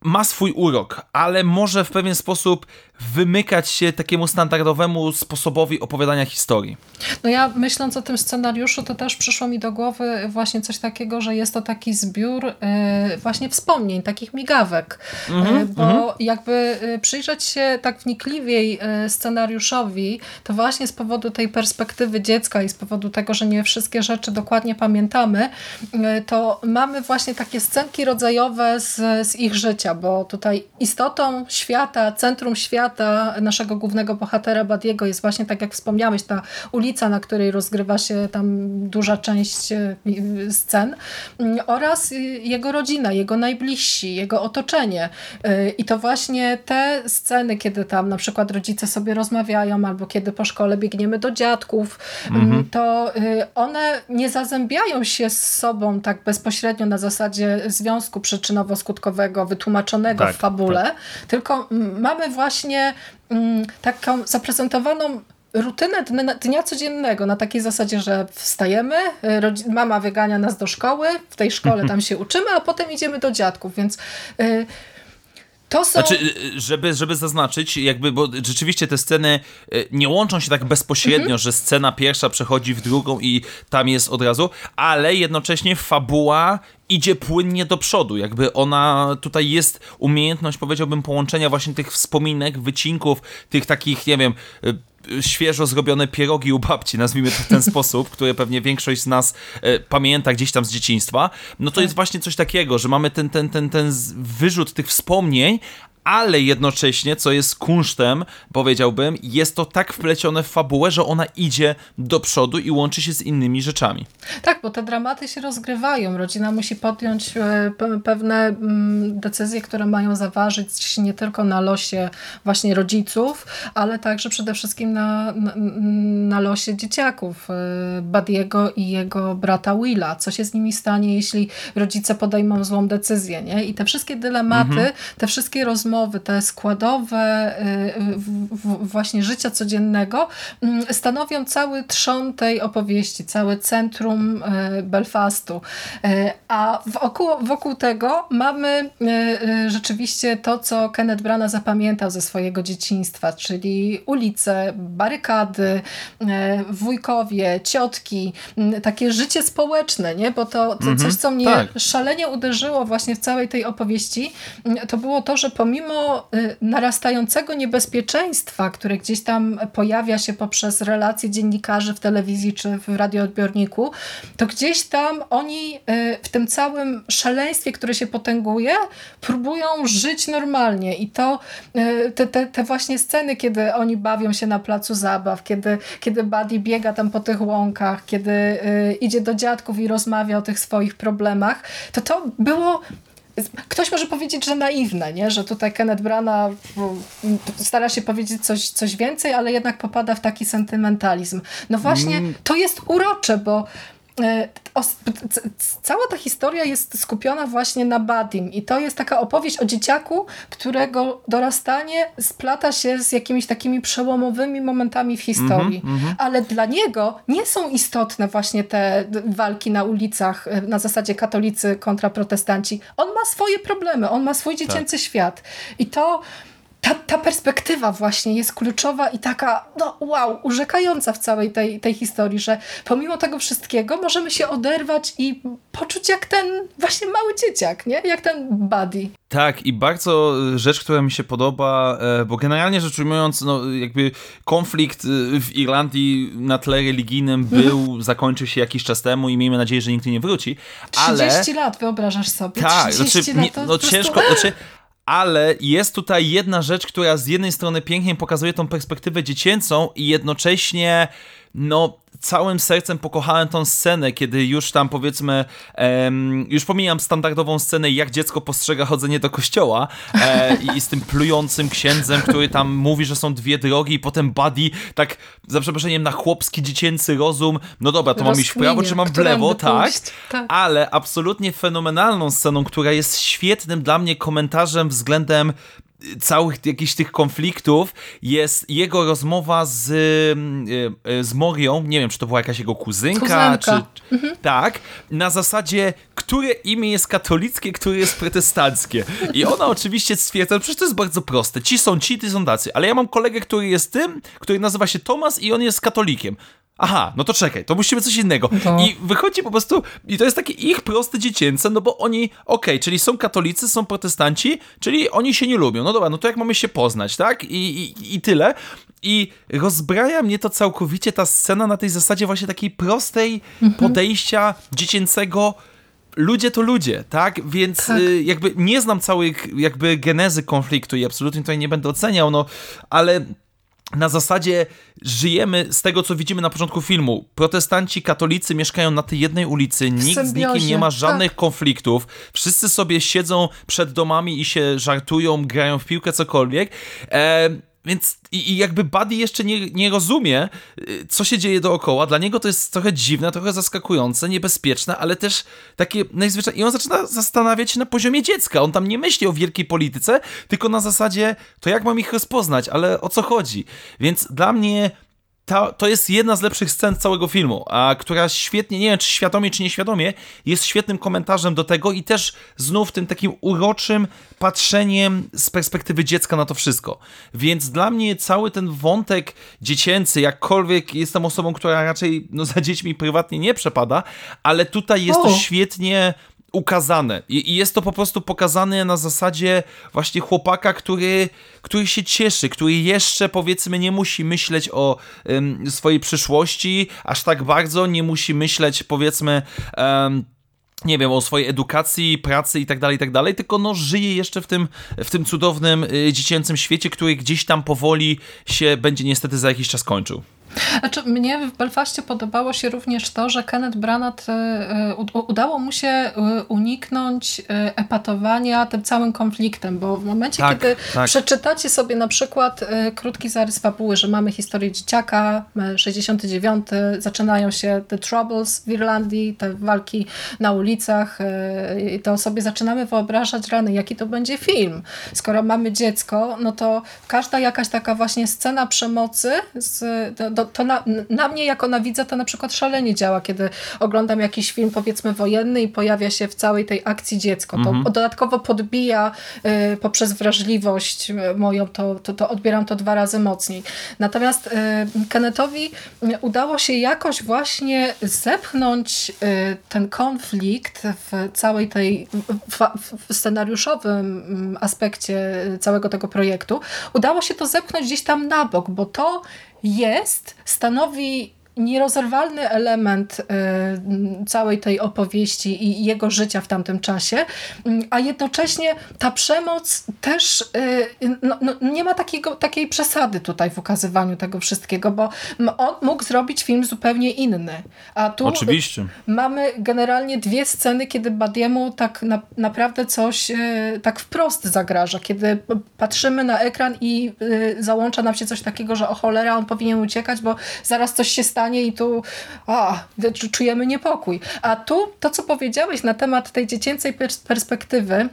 ma swój urok, ale może w pewien sposób wymykać się takiemu standardowemu sposobowi opowiadania historii. No ja myśląc o tym scenariuszu, to też przyszło mi do głowy właśnie coś takiego, że jest to taki zbiór y, właśnie wspomnień, takich migawek, mm -hmm, bo mm -hmm. jakby y, przyjrzeć się tak wnikliwiej scenariuszowi, to właśnie z powodu tej perspektywy dziecka i z powodu tego, że nie wszystkie rzeczy dokładnie pamiętamy, to mamy właśnie takie scenki rodzajowe z, z ich życia, bo tutaj istotą świata, centrum świata świata naszego głównego bohatera Badiego jest właśnie, tak jak wspomniałeś, ta ulica, na której rozgrywa się tam duża część e, scen mm, oraz jego rodzina, jego najbliżsi, jego otoczenie. E, I to właśnie te sceny, kiedy tam na przykład rodzice sobie rozmawiają albo kiedy po szkole biegniemy do dziadków, mm, mhm. to e, one nie zazębiają się z sobą tak bezpośrednio na zasadzie związku przyczynowo-skutkowego wytłumaczonego tak, w fabule, tak. tylko mamy właśnie właśnie mm, taką zaprezentowaną rutynę dnia codziennego na takiej zasadzie, że wstajemy, y, mama wygania nas do szkoły, w tej szkole tam się uczymy, a potem idziemy do dziadków, więc y, to są... Znaczy, y, żeby, żeby zaznaczyć, jakby, bo rzeczywiście te sceny nie łączą się tak bezpośrednio, mhm. że scena pierwsza przechodzi w drugą i tam jest od razu, ale jednocześnie fabuła idzie płynnie do przodu, jakby ona, tutaj jest umiejętność, powiedziałbym, połączenia właśnie tych wspominek, wycinków, tych takich, nie wiem, y, świeżo zrobione pierogi u babci, nazwijmy to w ten sposób, które pewnie większość z nas e, pamięta gdzieś tam z dzieciństwa, no to tak. jest właśnie coś takiego, że mamy ten, ten, ten, ten wyrzut tych wspomnień, ale jednocześnie, co jest kunsztem, powiedziałbym, jest to tak wplecione w fabułę, że ona idzie do przodu i łączy się z innymi rzeczami. Tak, bo te dramaty się rozgrywają. Rodzina musi podjąć e, pewne mm, decyzje, które mają zaważyć nie tylko na losie właśnie rodziców, ale także przede wszystkim na, na, na losie dzieciaków, e, Badiego i jego brata Willa. Co się z nimi stanie, jeśli rodzice podejmą złą decyzję, nie? I te wszystkie dylematy, mhm. te wszystkie rozmowy rozmowy, te składowe y, właśnie życia codziennego mm, stanowią cały trzon tej opowieści, całe centrum y, Belfastu. Y, a wokół, wokół tego mamy rzeczywiście to, co Kenneth Branagh zapamiętał ze swojego dzieciństwa, czyli ulice, barykady, wujkowie, ciotki, mm, takie życie społeczne, nie? bo to, to coś, mhm. co mnie tak. szalenie uderzyło właśnie w całej tej opowieści, to było to, że pomimo y, narastającego niebezpieczeństwa, które gdzieś tam pojawia się poprzez relacje dziennikarzy w telewizji czy w radioodbiorniku, to gdzieś tam oni y, w tym całym szaleństwie, które się potęguje, próbują żyć normalnie. I to y, te, te, te właśnie sceny, kiedy oni bawią się na placu zabaw, kiedy, kiedy Buddy biega tam po tych łąkach, kiedy idzie do dziadków i rozmawia o tych swoich problemach, to to było Ktoś może powiedzieć, że naiwne, nie? że tutaj Kenneth Branagh stara się powiedzieć coś, coś więcej, ale jednak popada w taki sentymentalizm. No właśnie, mm. to jest urocze, bo cała ta historia jest skupiona właśnie na Badim i to jest taka opowieść o dzieciaku, którego dorastanie splata się z jakimiś takimi przełomowymi momentami w historii. Mm -hmm. Ale dla niego nie są istotne właśnie te walki na ulicach e, na zasadzie katolicy kontra protestanci. On ma swoje problemy, on ma swój dziecięcy tak. świat. I to ta, ta perspektywa właśnie jest kluczowa i taka, no wow, urzekająca w całej tej, tej historii, że pomimo tego wszystkiego możemy się oderwać i poczuć jak ten właśnie mały dzieciak, nie? Jak ten buddy. Tak, i bardzo e, rzecz, która mi się podoba, e, bo generalnie rzecz ujmując, no jakby konflikt e, w Irlandii na tle religijnym mhm. był, zakończył się jakiś czas temu i miejmy nadzieję, że nigdy nie wróci, ale... 30 lat, wyobrażasz sobie. Tak, znaczy, lat, to no ciężko, prostu... znaczy ale jest tutaj jedna rzecz, która z jednej strony pięknie pokazuje tą perspektywę dziecięcą i jednocześnie no całym sercem pokochałem tą scenę, kiedy już tam powiedzmy, um, już pomijam standardową scenę, jak dziecko postrzega chodzenie do kościoła e, i, z tym plującym księdzem, który tam mówi, że są dwie drogi i potem Buddy tak, za przeproszeniem, na chłopski, dziecięcy rozum, no dobra, to mam iść w prawo, czy mam w lewo, tak? tak, ale absolutnie fenomenalną sceną, która jest świetnym dla mnie komentarzem względem całych jakichś tych konfliktów jest jego rozmowa z, y, y, z Morią, nie wiem, czy to była jakaś jego kuzynka, czy... Mhm. Tak, na zasadzie, które imię jest katolickie, które jest protestanckie. I ona oczywiście stwierdza, przecież to jest bardzo proste, ci są ci, ty są tacy, ale ja mam kolegę, który jest tym, który nazywa się Tomas i on jest katolikiem. Aha, no to czekaj, to musimy coś innego. No. I wychodzi po prostu, i to jest takie ich proste dziecięce, no bo oni, okej, okay, czyli są katolicy, są protestanci, czyli oni się nie lubią. No dobra, no to jak mamy się poznać, tak? I, i, i tyle. I rozbraja mnie to całkowicie ta scena na tej zasadzie właśnie takiej prostej mhm. podejścia dziecięcego ludzie to ludzie, tak? Więc tak. Y, jakby nie znam całej jakby genezy konfliktu i absolutnie tutaj nie będę oceniał, no, ale na zasadzie żyjemy z tego, co widzimy na początku filmu. Protestanci, katolicy mieszkają na tej jednej ulicy, nikt z nikim nie ma żadnych tak. konfliktów, wszyscy sobie siedzą przed domami i się żartują, grają w piłkę, cokolwiek. E, więc i, i, jakby Buddy jeszcze nie, nie rozumie, y, co się dzieje dookoła. Dla niego to jest trochę dziwne, trochę zaskakujące, niebezpieczne, ale też takie najzwyczajniej. I on zaczyna zastanawiać się na poziomie dziecka. On tam nie myśli o wielkiej polityce, tylko na zasadzie, to jak mam ich rozpoznać, ale o co chodzi. Więc dla mnie ta, to jest jedna z lepszych scen całego filmu, a która świetnie, nie wiem czy świadomie, czy nieświadomie, jest świetnym komentarzem do tego i też znów tym takim uroczym patrzeniem z perspektywy dziecka na to wszystko. Więc dla mnie cały ten wątek dziecięcy, jakkolwiek jestem osobą, która raczej no, za dziećmi prywatnie nie przepada, ale tutaj jest o. to świetnie ukazane. I, jest to po prostu pokazane na zasadzie właśnie chłopaka, który, który się cieszy, który jeszcze powiedzmy nie musi myśleć o um, swojej przyszłości aż tak bardzo, nie musi myśleć powiedzmy. Um, nie wiem, o swojej edukacji, pracy i tak dalej, i tak dalej, tylko no żyje jeszcze w tym, w tym cudownym y, dziecięcym świecie, który gdzieś tam powoli się będzie niestety za jakiś czas kończył. Znaczy, mnie w Belfaście podobało się również to, że Kenneth Branagh e, e, udało mu się e, uniknąć epatowania tym całym konfliktem, bo w momencie, tak, kiedy tak. przeczytacie sobie na przykład krótki zarys fabuły, że mamy historię dzieciaka, 69, zaczynają się The Troubles w Irlandii, te walki na ulicach, to sobie zaczynamy wyobrażać rany, jaki to będzie film. Skoro mamy dziecko, no to każda jakaś taka właśnie scena przemocy z, do, to na, na mnie jako na widza to na przykład szalenie działa, kiedy oglądam jakiś film powiedzmy wojenny i pojawia się w całej tej akcji dziecko. To mhm. dodatkowo podbija y, poprzez wrażliwość moją, to, to, to odbieram to dwa razy mocniej. Natomiast y, Kennethowi udało się jakoś właśnie zepchnąć y, ten konflikt w całej tej w, w scenariuszowym mm, aspekcie całego tego projektu. Udało się to zepchnąć gdzieś tam na bok, bo to jest, stanowi nierozerwalny element y, całej tej opowieści i jego życia w tamtym czasie, a jednocześnie ta przemoc też y, no, no, nie ma takiego, takiej przesady tutaj w ukazywaniu tego wszystkiego, bo on mógł zrobić film zupełnie inny. A tu Oczywiście. mamy generalnie dwie sceny, kiedy Badiemu tak na, naprawdę coś y, tak wprost zagraża, kiedy patrzymy na ekran i załącza nam się coś takiego, że o cholera, on powinien uciekać, bo zaraz coś się stanie i tu a, czujemy niepokój. A tu to, co powiedziałeś na temat tej dziecięcej perspektywy,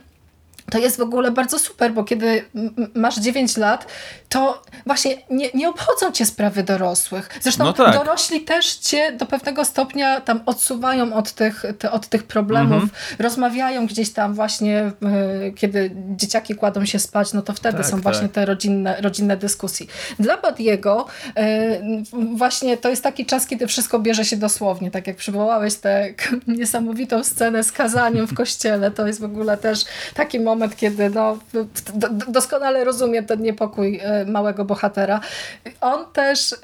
to jest w ogóle bardzo super, bo kiedy masz 9 lat, to właśnie nie, nie obchodzą cię sprawy dorosłych. Zresztą no tak. dorośli też cię do pewnego stopnia tam odsuwają od tych, te, od tych problemów, mhm. rozmawiają gdzieś tam właśnie, e, kiedy dzieciaki kładą się spać, no to wtedy tak, są tak. właśnie te rodzinne, rodzinne dyskusje. Dla Badiego e, właśnie to jest taki czas, kiedy wszystko bierze się dosłownie, tak jak przywołałeś tę niesamowitą scenę z kazaniem w kościele, to jest w ogóle też taki moment, moment, kiedy no, doskonale rozumiem ten niepokój e, małego bohatera. On też e,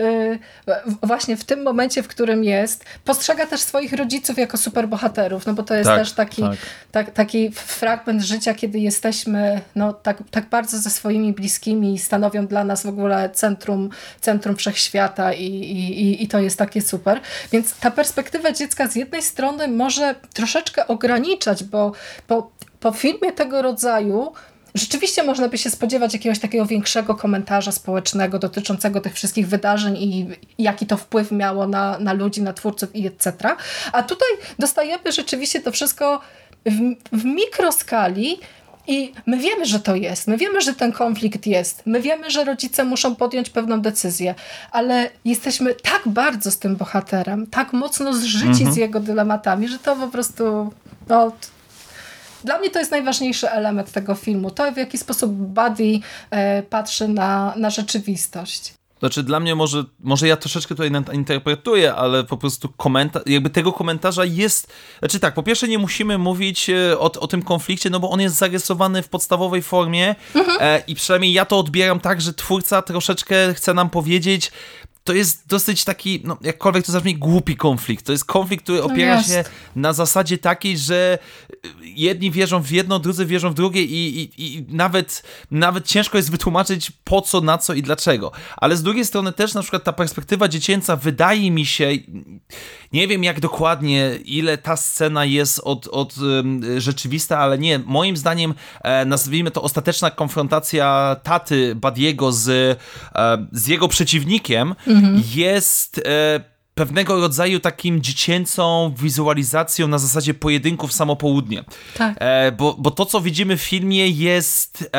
właśnie w tym momencie, w którym jest, postrzega też swoich rodziców jako superbohaterów, no bo to jest tak, też taki, tak. tak. taki fragment życia, kiedy jesteśmy no, tak, tak bardzo ze swoimi bliskimi i stanowią dla nas w ogóle centrum, centrum wszechświata i, i, i to jest takie super. Więc ta perspektywa dziecka z jednej strony może troszeczkę ograniczać, bo, bo po filmie tego rodzaju rzeczywiście można by się spodziewać jakiegoś takiego większego komentarza społecznego dotyczącego tych wszystkich wydarzeń i jaki to wpływ miało na, na ludzi, na twórców i etc. A tutaj dostajemy rzeczywiście to wszystko w, w mikroskali i my wiemy, że to jest, my wiemy, że ten konflikt jest, my wiemy, że rodzice muszą podjąć pewną decyzję, ale jesteśmy tak bardzo z tym bohaterem, tak mocno zżyci mhm. z jego dylematami, że to po prostu no, dla mnie to jest najważniejszy element tego filmu. To, w jaki sposób Buddy e, patrzy na, na rzeczywistość. Znaczy dla mnie może, może ja troszeczkę tutaj interpretuję, ale po prostu komentarz, jakby tego komentarza jest, znaczy tak, po pierwsze nie musimy mówić e, o, o tym konflikcie, no bo on jest zarysowany w podstawowej formie mhm. e, i przynajmniej ja to odbieram tak, że twórca troszeczkę chce nam powiedzieć, to jest dosyć taki, no jakkolwiek to zabrzmi, głupi konflikt. To jest konflikt, który no opiera no się na zasadzie takiej, że jedni wierzą w jedno, drudzy wierzą w drugie i, i, i nawet, nawet ciężko jest wytłumaczyć po co, na co i dlaczego. Ale z drugiej strony też na przykład ta perspektywa dziecięca wydaje mi się, nie wiem jak dokładnie, ile ta scena jest od, od rzeczywista, ale nie, moim zdaniem e, nazwijmy to ostateczna konfrontacja taty Badiego z, e, z jego przeciwnikiem mhm. jest e, pewnego rodzaju takim dziecięcą wizualizacją na zasadzie pojedynków samopołudnie. Tak. E, bo, bo to, co widzimy w filmie jest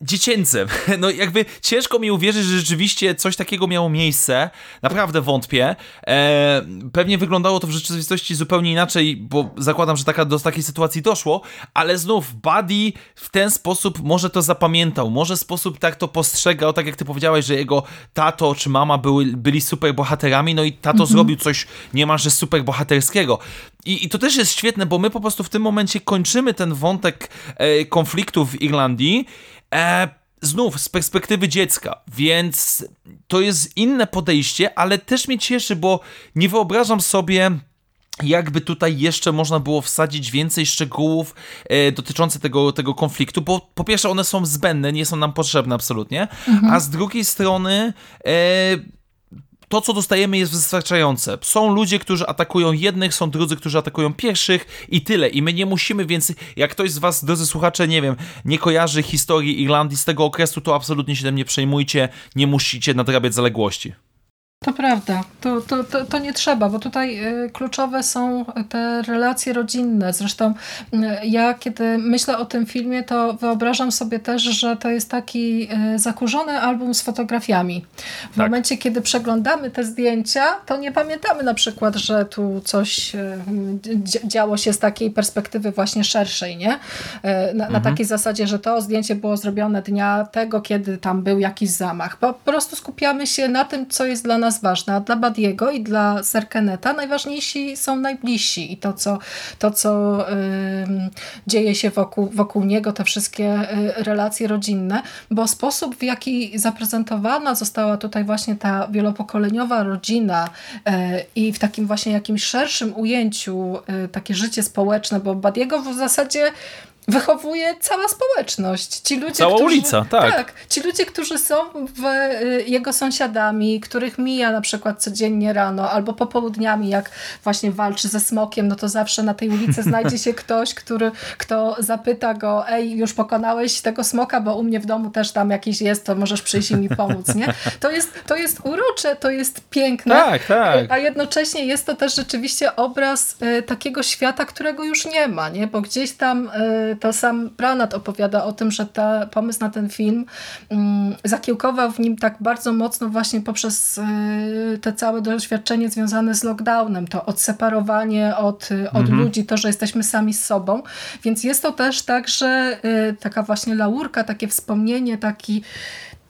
dziecięcym. No jakby ciężko mi uwierzyć, że rzeczywiście coś takiego miało miejsce. Naprawdę wątpię. E, pewnie wyglądało to w rzeczywistości zupełnie inaczej, bo zakładam, że taka, do takiej sytuacji doszło, ale znów Buddy w ten sposób może to zapamiętał, może sposób tak to postrzegał, tak jak ty powiedziałeś, że jego tato czy mama były, byli super bohaterami, no i tato mhm. zrobił coś niemalże super bohaterskiego. I, I to też jest świetne, bo my po prostu w tym momencie kończymy ten wątek e, konfliktu w Irlandii E, znów z perspektywy dziecka, więc to jest inne podejście, ale też mnie cieszy, bo nie wyobrażam sobie jakby tutaj jeszcze można było wsadzić więcej szczegółów e, dotyczących tego, tego konfliktu, bo po pierwsze one są zbędne, nie są nam potrzebne absolutnie, mhm. a z drugiej strony e, to, co dostajemy, jest wystarczające. Są ludzie, którzy atakują jednych, są drudzy, którzy atakują pierwszych i tyle. I my nie musimy więc, jak ktoś z Was, drodzy słuchacze, nie wiem, nie kojarzy historii Irlandii z tego okresu, to absolutnie się tym nie przejmujcie, nie musicie nadrabiać zaległości. To prawda, to, to, to, to, nie trzeba, bo tutaj y, kluczowe są te relacje rodzinne. Zresztą y, ja, kiedy myślę o tym filmie, to wyobrażam sobie też, że to jest taki y, zakurzony album z fotografiami. W tak. momencie, kiedy przeglądamy te zdjęcia, to nie pamiętamy na przykład, że tu coś działo się z takiej perspektywy właśnie szerszej, nie? Na, mhm. na takiej zasadzie, że to zdjęcie było zrobione dnia tego, kiedy tam był jakiś zamach. Po, po prostu skupiamy się na tym, co jest dla nas nas ważne, a dla Badiego i dla Serkeneta najważniejsi są najbliżsi i to, co, to, co y, dzieje się wokół, wokół niego, te wszystkie y, relacje rodzinne, bo sposób, w jaki zaprezentowana została tutaj właśnie ta wielopokoleniowa rodzina y, i w takim właśnie jakimś szerszym ujęciu y, takie życie społeczne, bo Badiego w zasadzie wychowuje cała społeczność. Ci ludzie, Cała którzy, ulica, tak. tak. Ci ludzie, którzy są w, y, jego sąsiadami, których mija na przykład codziennie rano albo popołudniami, jak właśnie walczy ze smokiem, no to zawsze na tej ulicy znajdzie się ktoś, który, kto zapyta go, ej, już pokonałeś tego smoka, bo u mnie w domu też tam jakiś jest, to możesz przyjść i mi pomóc, nie? To jest, to jest urocze, to jest piękne, tak, tak. a jednocześnie jest to też rzeczywiście obraz y, takiego świata, którego już nie ma, nie? Bo gdzieś tam y, to sam Branat opowiada o tym, że ta, pomysł na ten film um, zakiełkował w nim tak bardzo mocno właśnie poprzez y, te całe doświadczenie związane z lockdownem, to odseparowanie od, od mhm. ludzi, to, że jesteśmy sami z sobą, więc jest to też tak, że y, taka właśnie laurka, takie wspomnienie, taki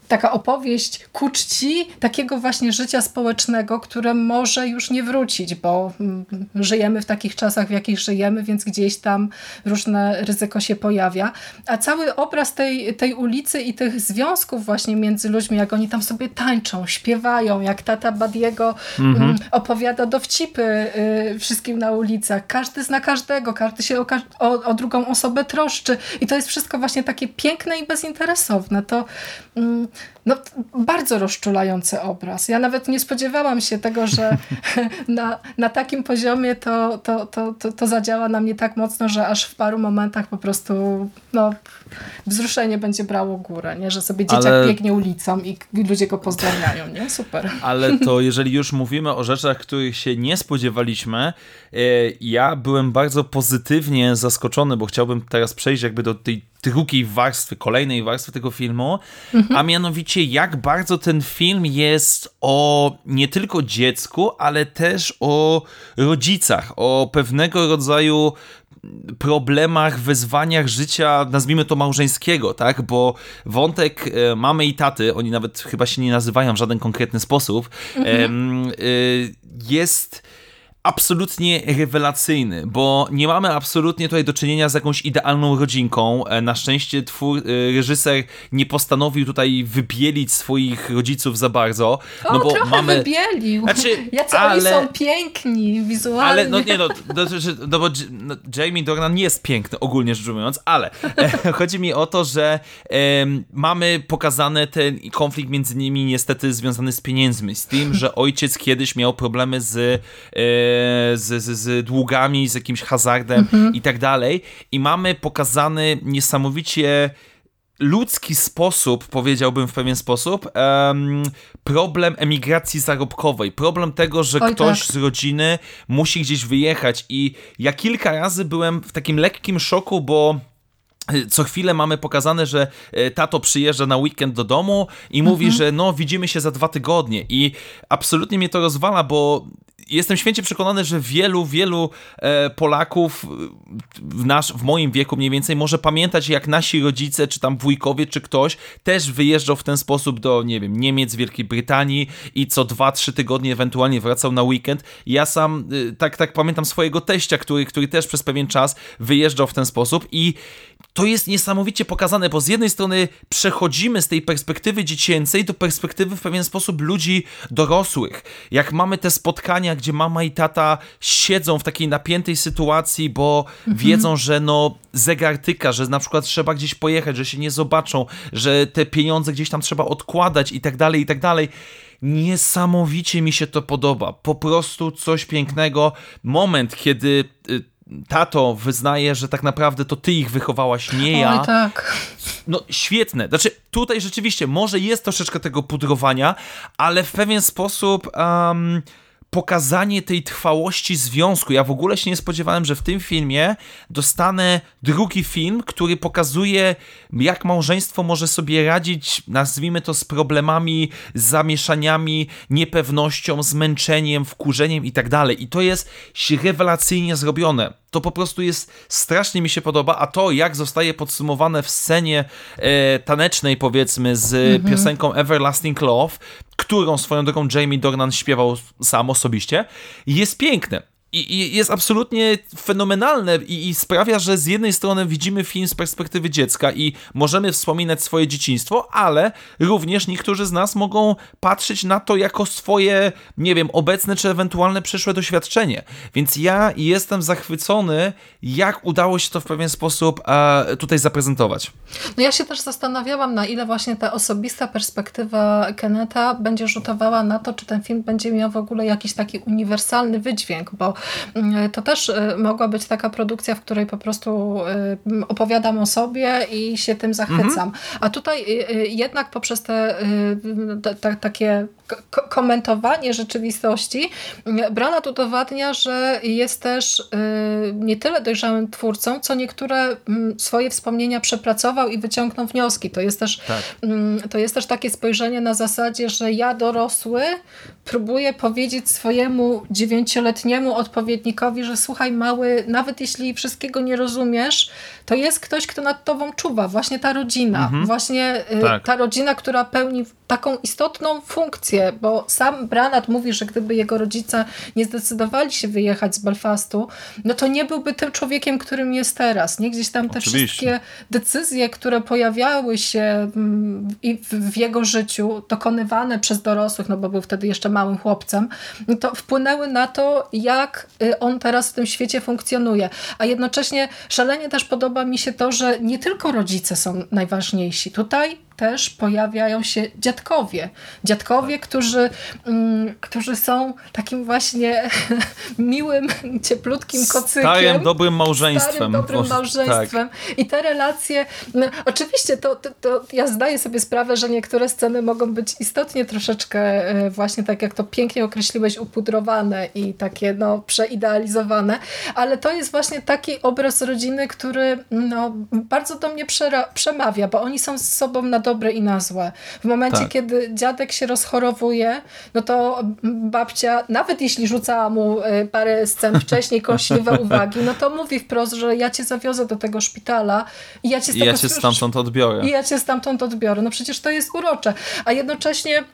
taka opowieść ku czci takiego właśnie życia społecznego, które może już nie wrócić, bo mm, żyjemy w takich czasach, w jakich żyjemy, więc gdzieś tam różne ryzyko się pojawia. A cały obraz tej, tej ulicy i tych związków właśnie między ludźmi, jak oni tam sobie tańczą, śpiewają, jak tata Badiego mhm. Mm, opowiada dowcipy y, wszystkim na ulicach. Każdy zna każdego, każdy się o, o, o drugą osobę troszczy i to jest wszystko właśnie takie piękne i bezinteresowne. To mm, no, bardzo rozczulający obraz. Ja nawet nie spodziewałam się tego, że na, na takim poziomie to, to, to, to, to zadziała na mnie tak mocno, że aż w paru momentach po prostu no, wzruszenie będzie brało górę, nie? że sobie dzieciak Ale... biegnie ulicą i ludzie go pozdrawiają. Nie? Super. Ale to jeżeli już mówimy o rzeczach, których się nie spodziewaliśmy, e, ja byłem bardzo pozytywnie zaskoczony, bo chciałbym teraz przejść jakby do tej drugiej warstwy, kolejnej warstwy tego filmu, mhm. a mianowicie jak bardzo ten film jest o nie tylko dziecku, ale też o rodzicach, o pewnego rodzaju problemach, wyzwaniach życia, nazwijmy to małżeńskiego, tak? Bo wątek e, mamy i taty, oni nawet chyba się nie nazywają w żaden konkretny sposób, mhm. e, jest absolutnie rewelacyjny, bo nie mamy absolutnie tutaj do czynienia z jakąś idealną rodzinką. E, na szczęście twór, e, reżyser nie postanowił tutaj wybielić swoich rodziców za bardzo. O, no bo trochę mamy... wybielił. Znaczy, Jacy ale... oni są piękni wizualnie. Ale no nie no, no, no bo no, Jamie Dornan nie jest piękny ogólnie rzecz ujmując, ale e, chodzi mi o to, że mamy pokazane ten konflikt między nimi niestety związany z pieniędzmi, z tym, że ojciec kiedyś miał problemy z z, z, z długami, z jakimś hazardem mhm. i tak dalej. I mamy pokazany niesamowicie ludzki sposób, powiedziałbym w pewien sposób, um, problem emigracji zarobkowej. Problem tego, że Oj, ktoś tak. z rodziny musi gdzieś wyjechać. I ja kilka razy byłem w takim lekkim szoku, bo e, co chwilę mamy pokazane, że e, tato przyjeżdża na weekend do domu i mówi, mhm. że no widzimy się za dwa tygodnie i absolutnie mnie to rozwala, bo jestem święcie przekonany, że wielu, wielu e, Polaków w, nasz, w moim wieku mniej więcej może pamiętać, jak nasi rodzice, czy tam wujkowie, czy ktoś też wyjeżdżał w ten sposób do, nie wiem, Niemiec, Wielkiej Brytanii i co dwa, trzy tygodnie ewentualnie wracał na weekend. Ja sam e, tak, tak pamiętam swojego teścia, który, który też przez pewien czas wyjeżdżał w ten sposób i to jest niesamowicie pokazane, bo z jednej strony przechodzimy z tej perspektywy dziecięcej do perspektywy w pewien sposób ludzi dorosłych. Jak mamy te spotkania, gdzie mama i tata siedzą w takiej napiętej sytuacji, bo mhm. wiedzą, że no zegar tyka, że na przykład trzeba gdzieś pojechać, że się nie zobaczą, że te pieniądze gdzieś tam trzeba odkładać i tak dalej, i tak dalej. Niesamowicie mi się to podoba. Po prostu coś pięknego. Moment, kiedy y, tato wyznaje, że tak naprawdę to ty ich wychowałaś, nie ja. Oj, tak. No świetne. Znaczy, tutaj rzeczywiście może jest troszeczkę tego pudrowania, ale w pewien sposób. Um, pokazanie tej trwałości związku. Ja w ogóle się nie spodziewałem, że w tym filmie dostanę drugi film, który pokazuje, jak małżeństwo może sobie radzić, nazwijmy to, z problemami, z zamieszaniami, niepewnością, zmęczeniem, wkurzeniem i tak. I to jest rewelacyjnie zrobione. To po prostu jest, strasznie mi się podoba, a to jak zostaje podsumowane w scenie e, tanecznej powiedzmy z mhm. piosenką Everlasting Love, którą swoją drogą Jamie Dornan śpiewał sam osobiście, jest piękne. I, jest absolutnie fenomenalne i, i, sprawia, że z jednej strony widzimy film z perspektywy dziecka i możemy wspominać swoje dzieciństwo, ale również niektórzy z nas mogą patrzeć na to jako swoje, nie wiem, obecne czy ewentualne przyszłe doświadczenie. Więc ja jestem zachwycony, jak udało się to w pewien sposób e, tutaj zaprezentować. No ja się też zastanawiałam, na ile właśnie ta osobista perspektywa Keneta będzie rzutowała na to, czy ten film będzie miał w ogóle jakiś taki uniwersalny wydźwięk, bo to też y, mogła być taka produkcja, w której po prostu y, opowiadam o sobie i się tym zachwycam. Mhm. A tutaj y, jednak poprzez te, te, te takie komentowanie rzeczywistości Branat udowadnia, że jest też nie tyle dojrzałym twórcą, co niektóre mm, swoje wspomnienia przepracował i wyciągnął wnioski. To jest też, tak. Mm, to jest też takie spojrzenie na zasadzie, że ja dorosły próbuję powiedzieć swojemu dziewięcioletniemu odpowiednikowi, że słuchaj mały, nawet jeśli wszystkiego nie rozumiesz, to jest ktoś, kto nad tobą czuwa. Właśnie ta rodzina. Mhm. Właśnie y, tak. ta rodzina, która pełni taką istotną funkcję, bo sam Branat mówi, że gdyby jego rodzice nie zdecydowali się wyjechać z Belfastu, no to nie byłby tym człowiekiem, którym jest teraz. Nie gdzieś tam te Oczywiście. wszystkie decyzje, które pojawiały się mm, w jego życiu, dokonywane przez dorosłych, no bo był wtedy jeszcze małym chłopcem, to wpłynęły na to, jak y, on teraz w tym świecie funkcjonuje. A jednocześnie szalenie też podoba mi się to, że nie tylko rodzice są najważniejsi. Tutaj też pojawiają się dziadkowie. Dziadkowie, którzy, mm, którzy są takim właśnie miłym, cieplutkim kocykiem. Starym, dobrym małżeństwem. Starym, dobrym tak. małżeństwem. Tak. I te relacje, no, oczywiście to, to, to, ja zdaję sobie sprawę, że niektóre sceny mogą być istotnie troszeczkę e, właśnie tak jak to pięknie określiłeś, upudrowane i takie no, przeidealizowane, ale to jest właśnie taki obraz rodziny, który no, bardzo do mnie przemawia, bo oni są z sobą na dobre i na złe. W momencie, tak. kiedy dziadek się rozchorowuje, no to babcia, nawet jeśli rzucała mu e, parę scen wcześniej kąśliwe uwagi, no to mówi wprost, że ja cię zawiozę do tego szpitala i ja cię, I ja cię stamtąd odbiorę. I ja cię stamtąd odbiorę. No przecież to jest urocze. A jednocześnie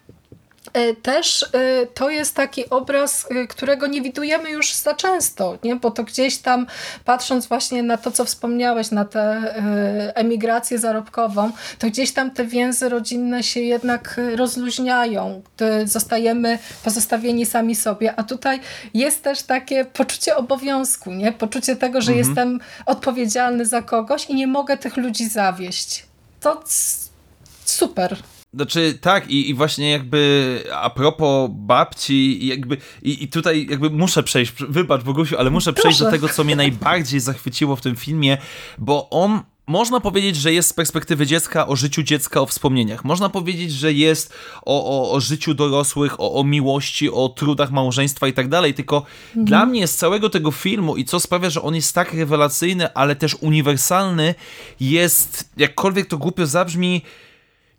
też e, to jest taki obraz, e, którego nie widujemy już za często, nie? bo to gdzieś tam patrząc właśnie na to, co wspomniałeś, na tę emigrację zarobkową, to gdzieś tam te więzy rodzinne się jednak rozluźniają, zostajemy pozostawieni sami sobie, a tutaj jest też takie poczucie obowiązku, nie? poczucie tego, że mhm. jestem odpowiedzialny za kogoś i nie mogę tych ludzi zawieść. To super. Znaczy, tak, i, i właśnie jakby a propos babci, jakby, i, i tutaj jakby muszę przejść, wybacz Bogusiu, ale muszę przejść Proszę. do tego, co mnie najbardziej zachwyciło w tym filmie, bo on można powiedzieć, że jest z perspektywy dziecka o życiu dziecka, o wspomnieniach. Można powiedzieć, że jest o, o, o życiu dorosłych, o, o miłości, o trudach małżeństwa i tak dalej. Tylko mhm. dla mnie z całego tego filmu i co sprawia, że on jest tak rewelacyjny, ale też uniwersalny, jest, jakkolwiek to głupio zabrzmi,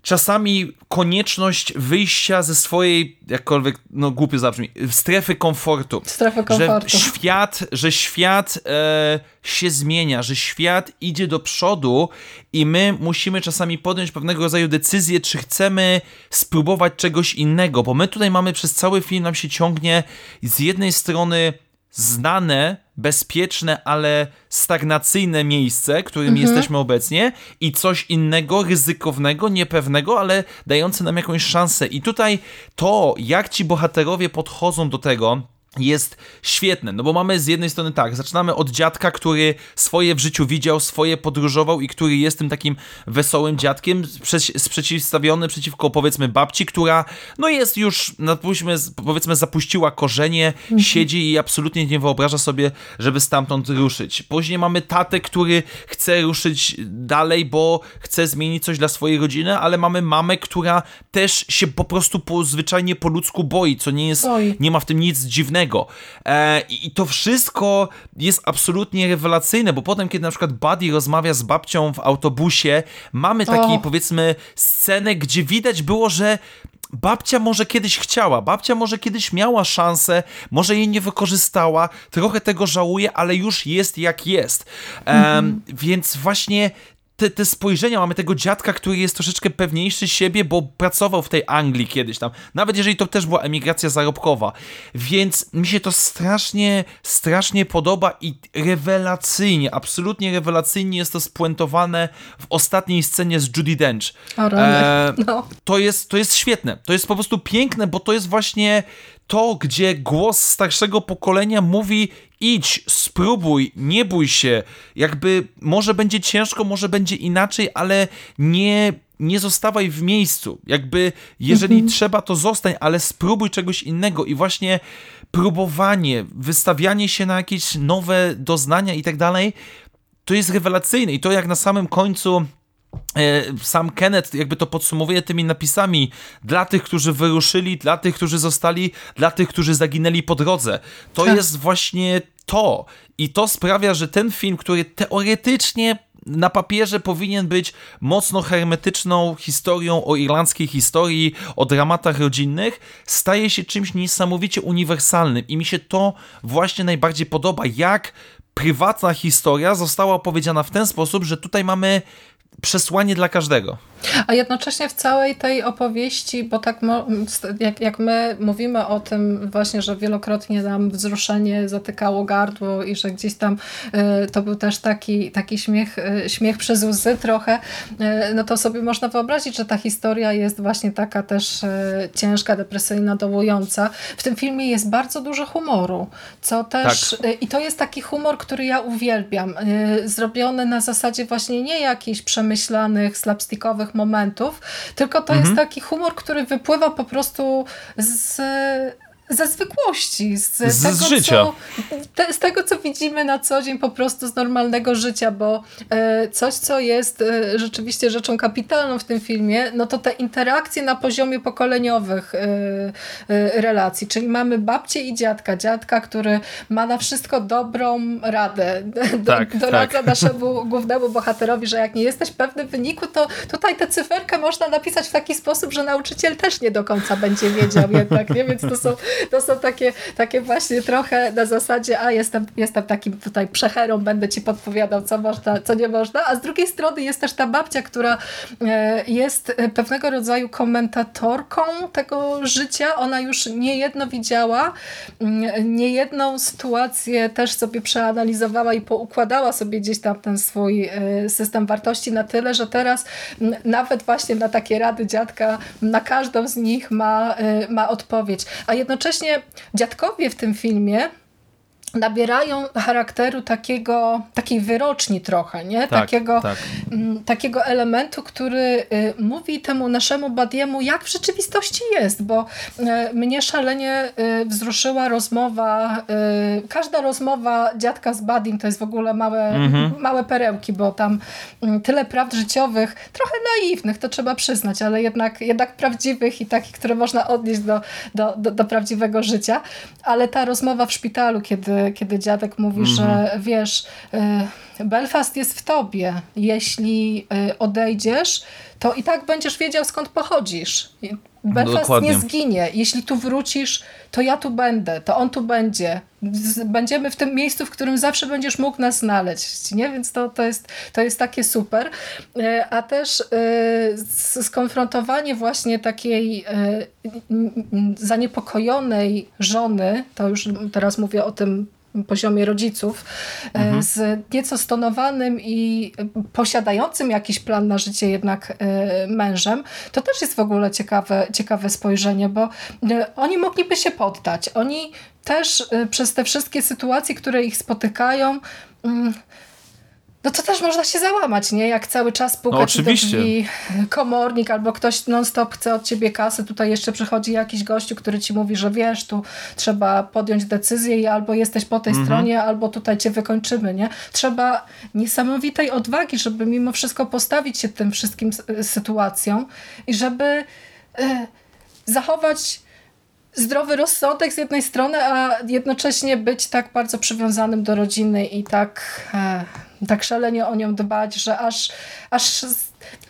czasami konieczność wyjścia ze swojej, jakkolwiek, no głupio zabrzmi, strefy komfortu. Strefy komfortu. Że świat, że świat e, się zmienia, że świat idzie do przodu i my musimy czasami podjąć pewnego rodzaju decyzję, czy chcemy spróbować czegoś innego, bo my tutaj mamy przez cały film, nam się ciągnie z jednej strony znane, bezpieczne, ale stagnacyjne miejsce, którym mhm. jesteśmy obecnie i coś innego, ryzykownego, niepewnego, ale dające nam jakąś szansę. I tutaj to, jak ci bohaterowie podchodzą do tego, jest świetne, no bo mamy z jednej strony tak, zaczynamy od dziadka, który swoje w życiu widział, swoje podróżował i który jest tym takim wesołym dziadkiem, sprzeciwstawiony przeciwko powiedzmy babci, która no jest już, no powiedzmy, powiedzmy zapuściła korzenie, mhm. siedzi i absolutnie nie wyobraża sobie, żeby stamtąd ruszyć. Później mamy tatę, który chce ruszyć dalej, bo chce zmienić coś dla swojej rodziny, ale mamy mamę, która też się po prostu po, zwyczajnie po ludzku boi, co nie jest, Oj. nie ma w tym nic dziwnego, innego. E, I to wszystko jest absolutnie rewelacyjne, bo potem, kiedy na przykład Buddy rozmawia z babcią w autobusie, mamy taki, powiedzmy, scenę, gdzie widać było, że babcia może kiedyś chciała, babcia może kiedyś miała szansę, może jej nie wykorzystała, trochę tego żałuje, ale już jest jak jest. Um, Więc właśnie te, te spojrzenia, mamy tego dziadka, który jest troszeczkę pewniejszy siebie, bo pracował w tej Anglii kiedyś tam, nawet jeżeli to też była emigracja zarobkowa, więc mi się to strasznie, strasznie podoba i rewelacyjnie, absolutnie rewelacyjnie jest to spuentowane w ostatniej scenie z Judy Dench. E, no. to, jest, to jest świetne, to jest po prostu piękne, bo to jest właśnie to, gdzie głos starszego pokolenia mówi idź, spróbuj, nie bój się, jakby może będzie ciężko, może będzie inaczej, ale nie, nie zostawaj w miejscu. Jakby jeżeli mhm. trzeba, to zostań, ale spróbuj czegoś innego i właśnie próbowanie, wystawianie się na jakieś nowe doznania i tak dalej, to jest rewelacyjne i to jak na samym końcu sam Kenneth jakby to podsumowuje tymi napisami dla tych, którzy wyruszyli, dla tych, którzy zostali, dla tych, którzy zaginęli po drodze. To tak. jest właśnie to. I to sprawia, że ten film, który teoretycznie na papierze powinien być mocno hermetyczną historią o irlandzkiej historii, o dramatach rodzinnych, staje się czymś niesamowicie uniwersalnym i mi się to właśnie najbardziej podoba, jak prywatna historia została opowiedziana w ten sposób, że tutaj mamy przesłanie dla każdego. A jednocześnie w całej tej opowieści, bo tak jak, jak my mówimy o tym właśnie, że wielokrotnie nam wzruszenie zatykało gardło i że gdzieś tam y, to był też taki, taki śmiech, y, śmiech przez łzy trochę, y, no to sobie można wyobrazić, że ta historia jest właśnie taka też ciężka, depresyjna, dołująca. W tym filmie jest bardzo dużo humoru, co też tak. i to jest taki humor, który ja uwielbiam. Zrobiony na zasadzie właśnie nie jakichś przemyślanych, slapstickowych komediowych momentów, tylko to mhm. jest taki humor, który wypływa po prostu z ze zwykłości, z, z tego, życia. Co, te, z tego, co widzimy na co dzień po prostu z normalnego życia, bo e, coś, co jest e, rzeczywiście rzeczą kapitalną w tym filmie, no to te interakcje na poziomie pokoleniowych e, e relacji, czyli mamy babcię i dziadka, dziadka, który ma na wszystko dobrą radę, tak, doradza tak. naszemu głównemu bohaterowi, że jak nie jesteś pewny wyniku, to tutaj tę cyferkę można napisać w taki sposób, że nauczyciel też nie do końca będzie wiedział jednak, nie? więc to są to są takie, takie właśnie trochę na zasadzie, a jestem, jestem takim tutaj przecherą, będę ci podpowiadał, co można, co nie można, a z drugiej strony jest też ta babcia, która e, jest pewnego rodzaju komentatorką tego życia. Ona już niejedno widziała, mm, niejedną sytuację też sobie przeanalizowała i poukładała sobie gdzieś tam ten swój e, system wartości na tyle, że teraz nawet właśnie na takie rady dziadka, na każdą z nich ma, e, ma odpowiedź. A jednocześnie jednocześnie dziadkowie w tym filmie nabierają charakteru takiego, takiej wyroczni trochę, nie? Tak, takiego, tak. M, mm, takiego elementu, który y, mówi temu naszemu Badiemu, jak w rzeczywistości jest, bo y, mnie szalenie y, wzruszyła rozmowa, y, każda rozmowa dziadka z Badim to jest w ogóle małe, mhm. małe perełki, bo tam mm, tyle prawd życiowych, trochę naiwnych, to trzeba przyznać, ale jednak, jednak prawdziwych i takich, które można odnieść do, do, do, do prawdziwego życia, ale ta rozmowa w szpitalu, kiedy kiedy dziadek mówi, mm -hmm. że mhm. wiesz, y, Belfast jest w tobie. Jeśli y, odejdziesz, to i tak będziesz wiedział skąd pochodzisz. Belfast Dokładnie. nie zginie. Jeśli tu wrócisz, to ja tu będę, to on tu będzie. Będziemy w tym miejscu, w którym zawsze będziesz mógł nas znaleźć. Nie? Więc to, to, jest, to jest takie super. Y, a też skonfrontowanie właśnie takiej zaniepokojonej żony, to już teraz mówię o tym poziomie rodziców, e, mhm. z nieco stonowanym i posiadającym jakiś plan na życie jednak e, mężem, to też jest w ogóle ciekawe, ciekawe spojrzenie, bo e, oni mogliby się poddać. Oni też przez te wszystkie sytuacje, które ich spotykają, mm, no to też można się załamać, nie? Jak cały czas pukać no, oczywiście. drzwi komornik albo ktoś non-stop chce od ciebie kasy, tutaj jeszcze przychodzi jakiś gościu, który ci mówi, że wiesz, tu trzeba podjąć decyzję i albo jesteś po tej mhm. stronie, albo tutaj cię wykończymy, nie? Trzeba niesamowitej odwagi, żeby mimo wszystko postawić się tym wszystkim sytuacjom i żeby y, zachować zdrowy rozsądek z jednej strony, a jednocześnie być tak bardzo przywiązanym do rodziny i tak... Y, tak szalenie o nią dbać, że aż, aż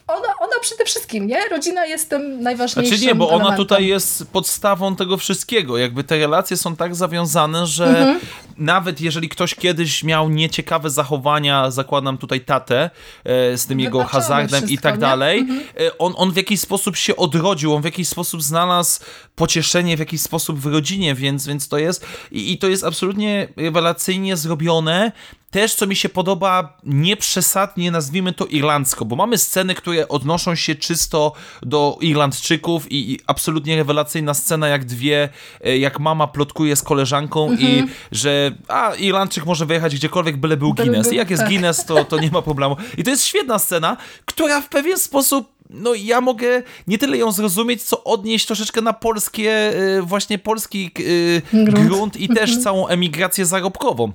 ona, ona przede wszystkim, nie? Rodzina jest tym najważniejszym Znaczy nie, bo elementem. ona tutaj jest podstawą tego wszystkiego. Jakby te relacje są tak zawiązane, że mhm. nawet jeżeli ktoś kiedyś miał nieciekawe zachowania, zakładam tutaj tatę e, z tym jego hazardem i tak dalej, mhm. e, on, on w jakiś sposób się odrodził, on w jakiś sposób znalazł pocieszenie w jakiś sposób w rodzinie, więc, więc to jest i, i to jest absolutnie rewelacyjnie zrobione też, co mi się podoba, nieprzesadnie nazwijmy to irlandzko, bo mamy sceny, które odnoszą się czysto do Irlandczyków i, i absolutnie rewelacyjna scena, jak dwie, e, jak mama plotkuje z koleżanką mhm. i że a, Irlandczyk może wyjechać gdziekolwiek, byle był Guinness. I jak jest tak. Guinness, to, to nie ma problemu. I to jest świetna scena, która w pewien sposób no ja mogę nie tyle ją zrozumieć, co odnieść troszeczkę na polskie, e, właśnie polski e, grunt, grunt i też mhm. całą emigrację zarobkową.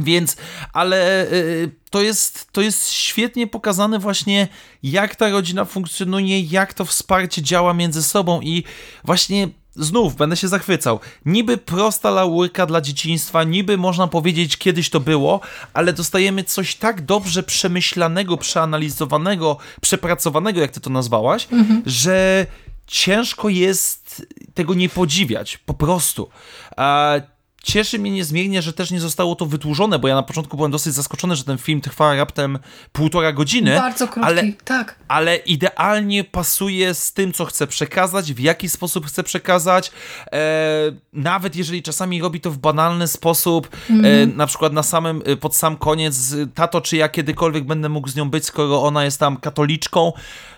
Więc, ale y, to, jest, to jest świetnie pokazane właśnie, jak ta rodzina funkcjonuje, jak to wsparcie działa między sobą i właśnie znów będę się zachwycał. Niby prosta laurka dla dzieciństwa, niby można powiedzieć kiedyś to było, ale dostajemy coś tak dobrze przemyślanego, przeanalizowanego, przepracowanego, jak ty to nazwałaś, mhm. że ciężko jest tego nie podziwiać, po prostu. Cieszy mnie niezmiernie, że też nie zostało to wydłużone, bo ja na początku byłem dosyć zaskoczony, że ten film trwa raptem półtora godziny. Bardzo krótki, ale, tak. Ale idealnie pasuje z tym, co chce przekazać, w jaki sposób chce przekazać. E, nawet jeżeli czasami robi to w banalny sposób, mm. e, mhm. na przykład na samym, e, pod sam koniec, tato, czy ja kiedykolwiek będę mógł z nią być, skoro ona jest tam katoliczką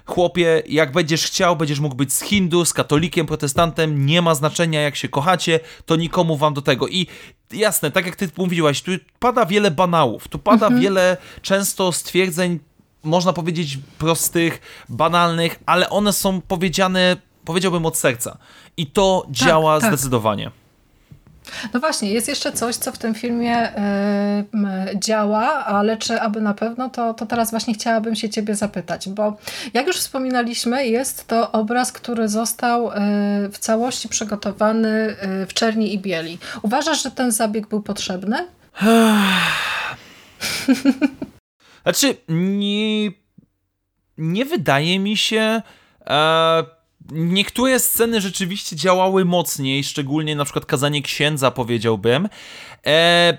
chłopie, jak będziesz chciał, będziesz mógł być z Hindu, z katolikiem, protestantem, nie ma znaczenia jak się kochacie, to nikomu wam do tego. I jasne, tak jak ty mówiłaś, tu pada wiele banałów, tu pada mhm. wiele często stwierdzeń można powiedzieć, prostych, banalnych, ale one są powiedziane, powiedziałbym, od serca. I to tak, działa tak. zdecydowanie. No właśnie, jest jeszcze coś, co w tym filmie działa, ale czy aby na pewno, to, to teraz właśnie chciałabym się ciebie zapytać, bo jak już wspominaliśmy, jest to obraz, który został y, w całości przygotowany y, w czerni i bieli. Uważasz, że ten zabieg był potrzebny? znaczy, nie, nie wydaje mi się... E Niektóre sceny rzeczywiście działały mocniej, szczególnie na przykład kazanie księdza, powiedziałbym. E,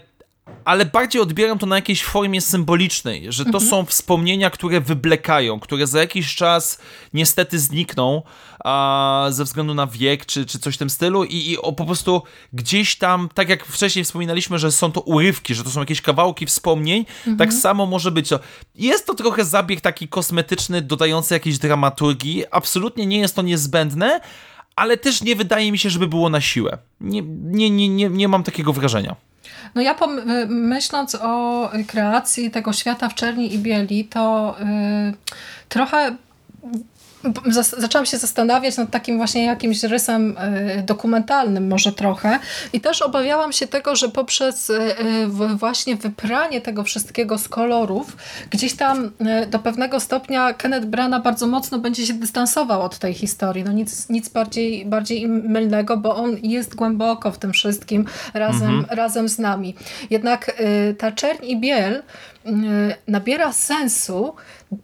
ale bardziej odbieram to na jakiejś formie symbolicznej, że to mhm. są wspomnienia, które wyblekają, które za jakiś czas niestety znikną a, ze względu na wiek czy, czy coś w tym stylu i, i o, po prostu gdzieś tam, tak jak wcześniej wspominaliśmy, że są to urywki, że to są jakieś kawałki wspomnień, mhm. tak samo może być. Jest to trochę zabieg taki kosmetyczny, dodający jakiejś dramaturgii, absolutnie nie jest to niezbędne, ale też nie wydaje mi się, żeby było na siłę. Nie, nie, nie, nie, nie mam takiego wrażenia. No ja myśląc o kreacji tego świata w czerni i bieli, to yy, trochę zaczęłam się zastanawiać nad takim właśnie jakimś rysem e, dokumentalnym może trochę i też obawiałam się tego, że poprzez e, właśnie wypranie tego wszystkiego z kolorów, gdzieś tam do pewnego stopnia Kenneth Branagh bardzo mocno będzie się dystansował od tej historii. No nic, nic bardziej, bardziej mylnego, bo on jest głęboko w tym wszystkim razem, mhm. razem z nami. Jednak ta czerń i biel nabiera sensu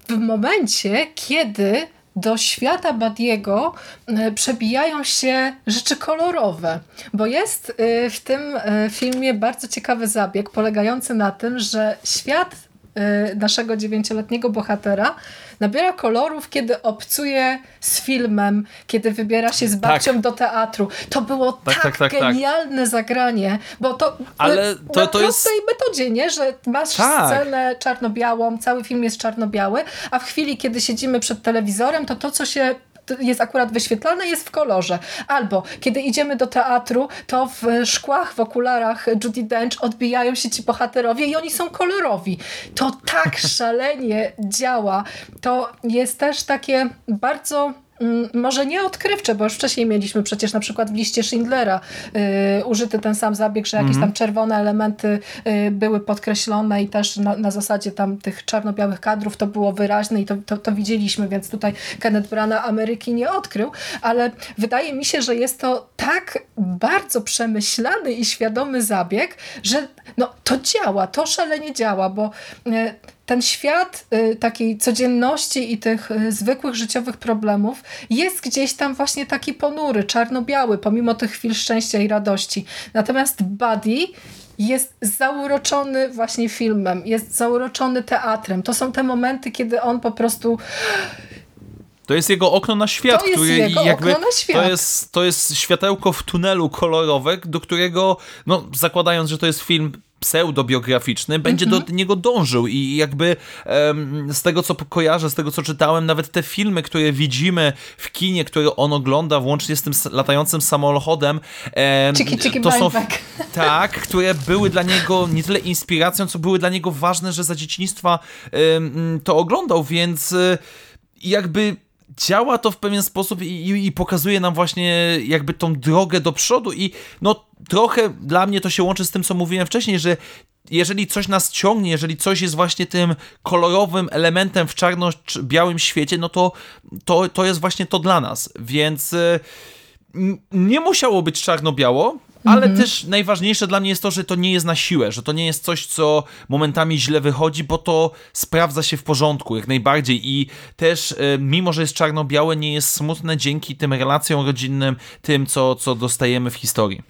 w momencie, kiedy do świata Badiego e, przebijają się rzeczy kolorowe, bo jest e, w tym e, filmie bardzo ciekawy zabieg polegający na tym, że świat naszego dziewięcioletniego bohatera nabiera kolorów, kiedy obcuje z filmem, kiedy wybiera się z babcią tak. do teatru. To było tak, tak, tak, tak genialne zagranie, bo to, Ale to, na to prostej jest... metodzie, nie? że masz tak. scenę czarno-białą, cały film jest czarno-biały, a w chwili, kiedy siedzimy przed telewizorem, to to, co się jest akurat wyświetlane, jest w kolorze. Albo kiedy idziemy do teatru, to w szkłach, w okularach Judy Dench odbijają się ci bohaterowie i oni są kolorowi. To tak szalenie działa. To jest też takie bardzo może nie odkrywcze, bo już wcześniej mieliśmy przecież na przykład w liście Schindlera y, użyty ten sam zabieg, że jakieś mm -hmm. tam czerwone elementy y, były podkreślone i też na, na zasadzie tam tych czarno-białych kadrów to było wyraźne i to, to, to widzieliśmy, więc tutaj Kenneth Branagh Ameryki nie odkrył, ale wydaje mi się, że jest to tak bardzo przemyślany i świadomy zabieg, że no, to działa, to szalenie działa, bo y, ten świat y, takiej codzienności i tych y, zwykłych życiowych problemów jest gdzieś tam właśnie taki ponury, czarno-biały, pomimo tych chwil szczęścia i radości. Natomiast Buddy jest zauroczony właśnie filmem, jest zauroczony teatrem. To są te momenty, kiedy on po prostu to jest jego okno na świat, to który jakby świat. To, jest, to jest światełko w tunelu kolorowe, do którego, no zakładając, że to jest film pseudobiograficzny, będzie mm -hmm. do mhm. niego dążył i jakby um, z tego, co kojarzę, z tego, co czytałem, nawet te filmy, które widzimy w kinie, które on ogląda, włącznie z tym latającym samochodem, um, chiki, chiki, to są tak, które były dla niego nie tyle inspiracją, co były dla niego ważne, że za dzieciństwa um, to oglądał, więc y, jakby działa to w pewien sposób i, i, i, pokazuje nam właśnie jakby tą drogę do przodu i no trochę dla mnie to się łączy z tym, co mówiłem wcześniej, że jeżeli coś nas ciągnie, jeżeli coś jest właśnie tym kolorowym elementem w czarno-białym świecie, no to, to, to jest właśnie to dla nas, więc y, nie musiało być czarno-biało, ale mhm. też najważniejsze dla mnie jest to, że to nie jest na siłę, że to nie jest coś, co momentami źle wychodzi, bo to sprawdza się w porządku, jak najbardziej. I też, e, mimo że jest czarno-białe, nie jest smutne dzięki tym relacjom rodzinnym, tym, co, co dostajemy w historii.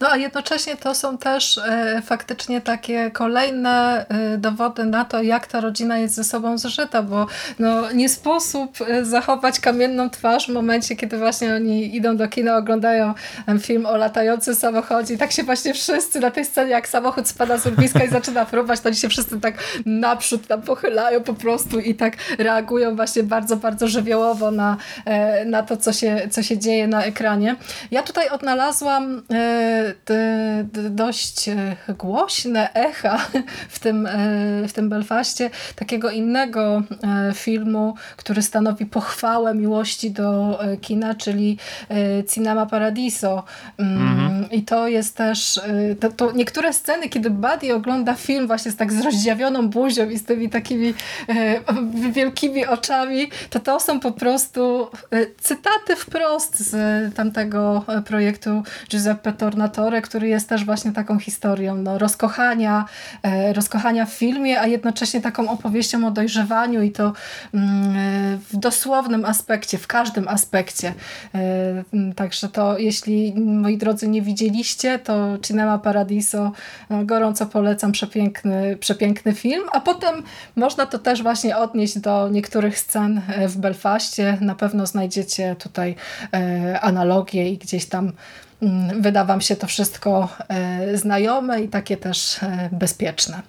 No a jednocześnie to są też e, faktycznie takie kolejne e, dowody na to, jak ta rodzina jest ze sobą zżyta, bo no, nie sposób e, zachować kamienną twarz w momencie, kiedy właśnie oni idą do kina, oglądają film o latającym samochodzie i tak się właśnie wszyscy na tej scenie, jak samochód spada z urwiska i zaczyna fruwać, to oni się wszyscy tak naprzód tam pochylają po prostu i tak reagują właśnie bardzo, bardzo żywiołowo na, e, na to, co się, co się dzieje na ekranie. Ja tutaj odnalazłam e, dość głośne echa w tym, w tym Belfaście takiego innego filmu, który stanowi pochwałę miłości do kina, czyli Cinema Paradiso. Mm, mhm. I to jest też, to, to niektóre sceny, kiedy Buddy ogląda film właśnie z tak zrozdziawioną buzią i z tymi takimi wielkimi oczami, to to są po prostu cytaty wprost z tamtego projektu Giuseppe Tornatore, który jest też właśnie taką historią no, rozkochania, e, rozkochania w filmie, a jednocześnie taką opowieścią o dojrzewaniu i to mm, w dosłownym aspekcie, w każdym aspekcie. E, także to, jeśli moi drodzy nie widzieliście, to Cinema Paradiso no, gorąco polecam, przepiękny, przepiękny film, a potem można to też właśnie odnieść do niektórych scen w Belfaście. Na pewno znajdziecie tutaj e, analogię i gdzieś tam wyda Wam się to wszystko e, znajome i takie też e, bezpieczne.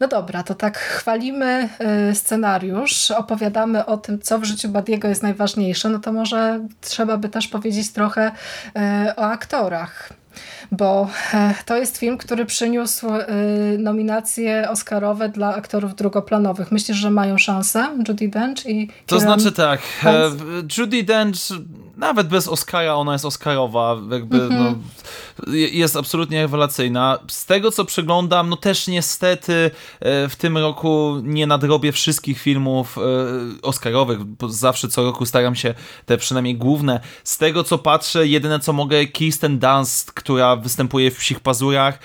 No dobra, to tak chwalimy scenariusz, opowiadamy o tym, co w życiu Badiego jest najważniejsze, no to może trzeba by też powiedzieć trochę o aktorach bo e, to jest film, który przyniósł e, nominacje oscarowe dla aktorów drugoplanowych. Myślisz, że mają szansę Judy Dench i To znaczy tak, e, Judy Dench nawet bez Oscara, ona jest Oscarowa, jakby no, jest absolutnie rewelacyjna. Z tego co przeglądam, no też niestety w tym roku nie nadrobię wszystkich filmów Oscarowych, bo zawsze co roku staram się te przynajmniej główne. Z tego co patrzę, jedyne co mogę, Kirsten Dunst, która występuje w Psich Pazurach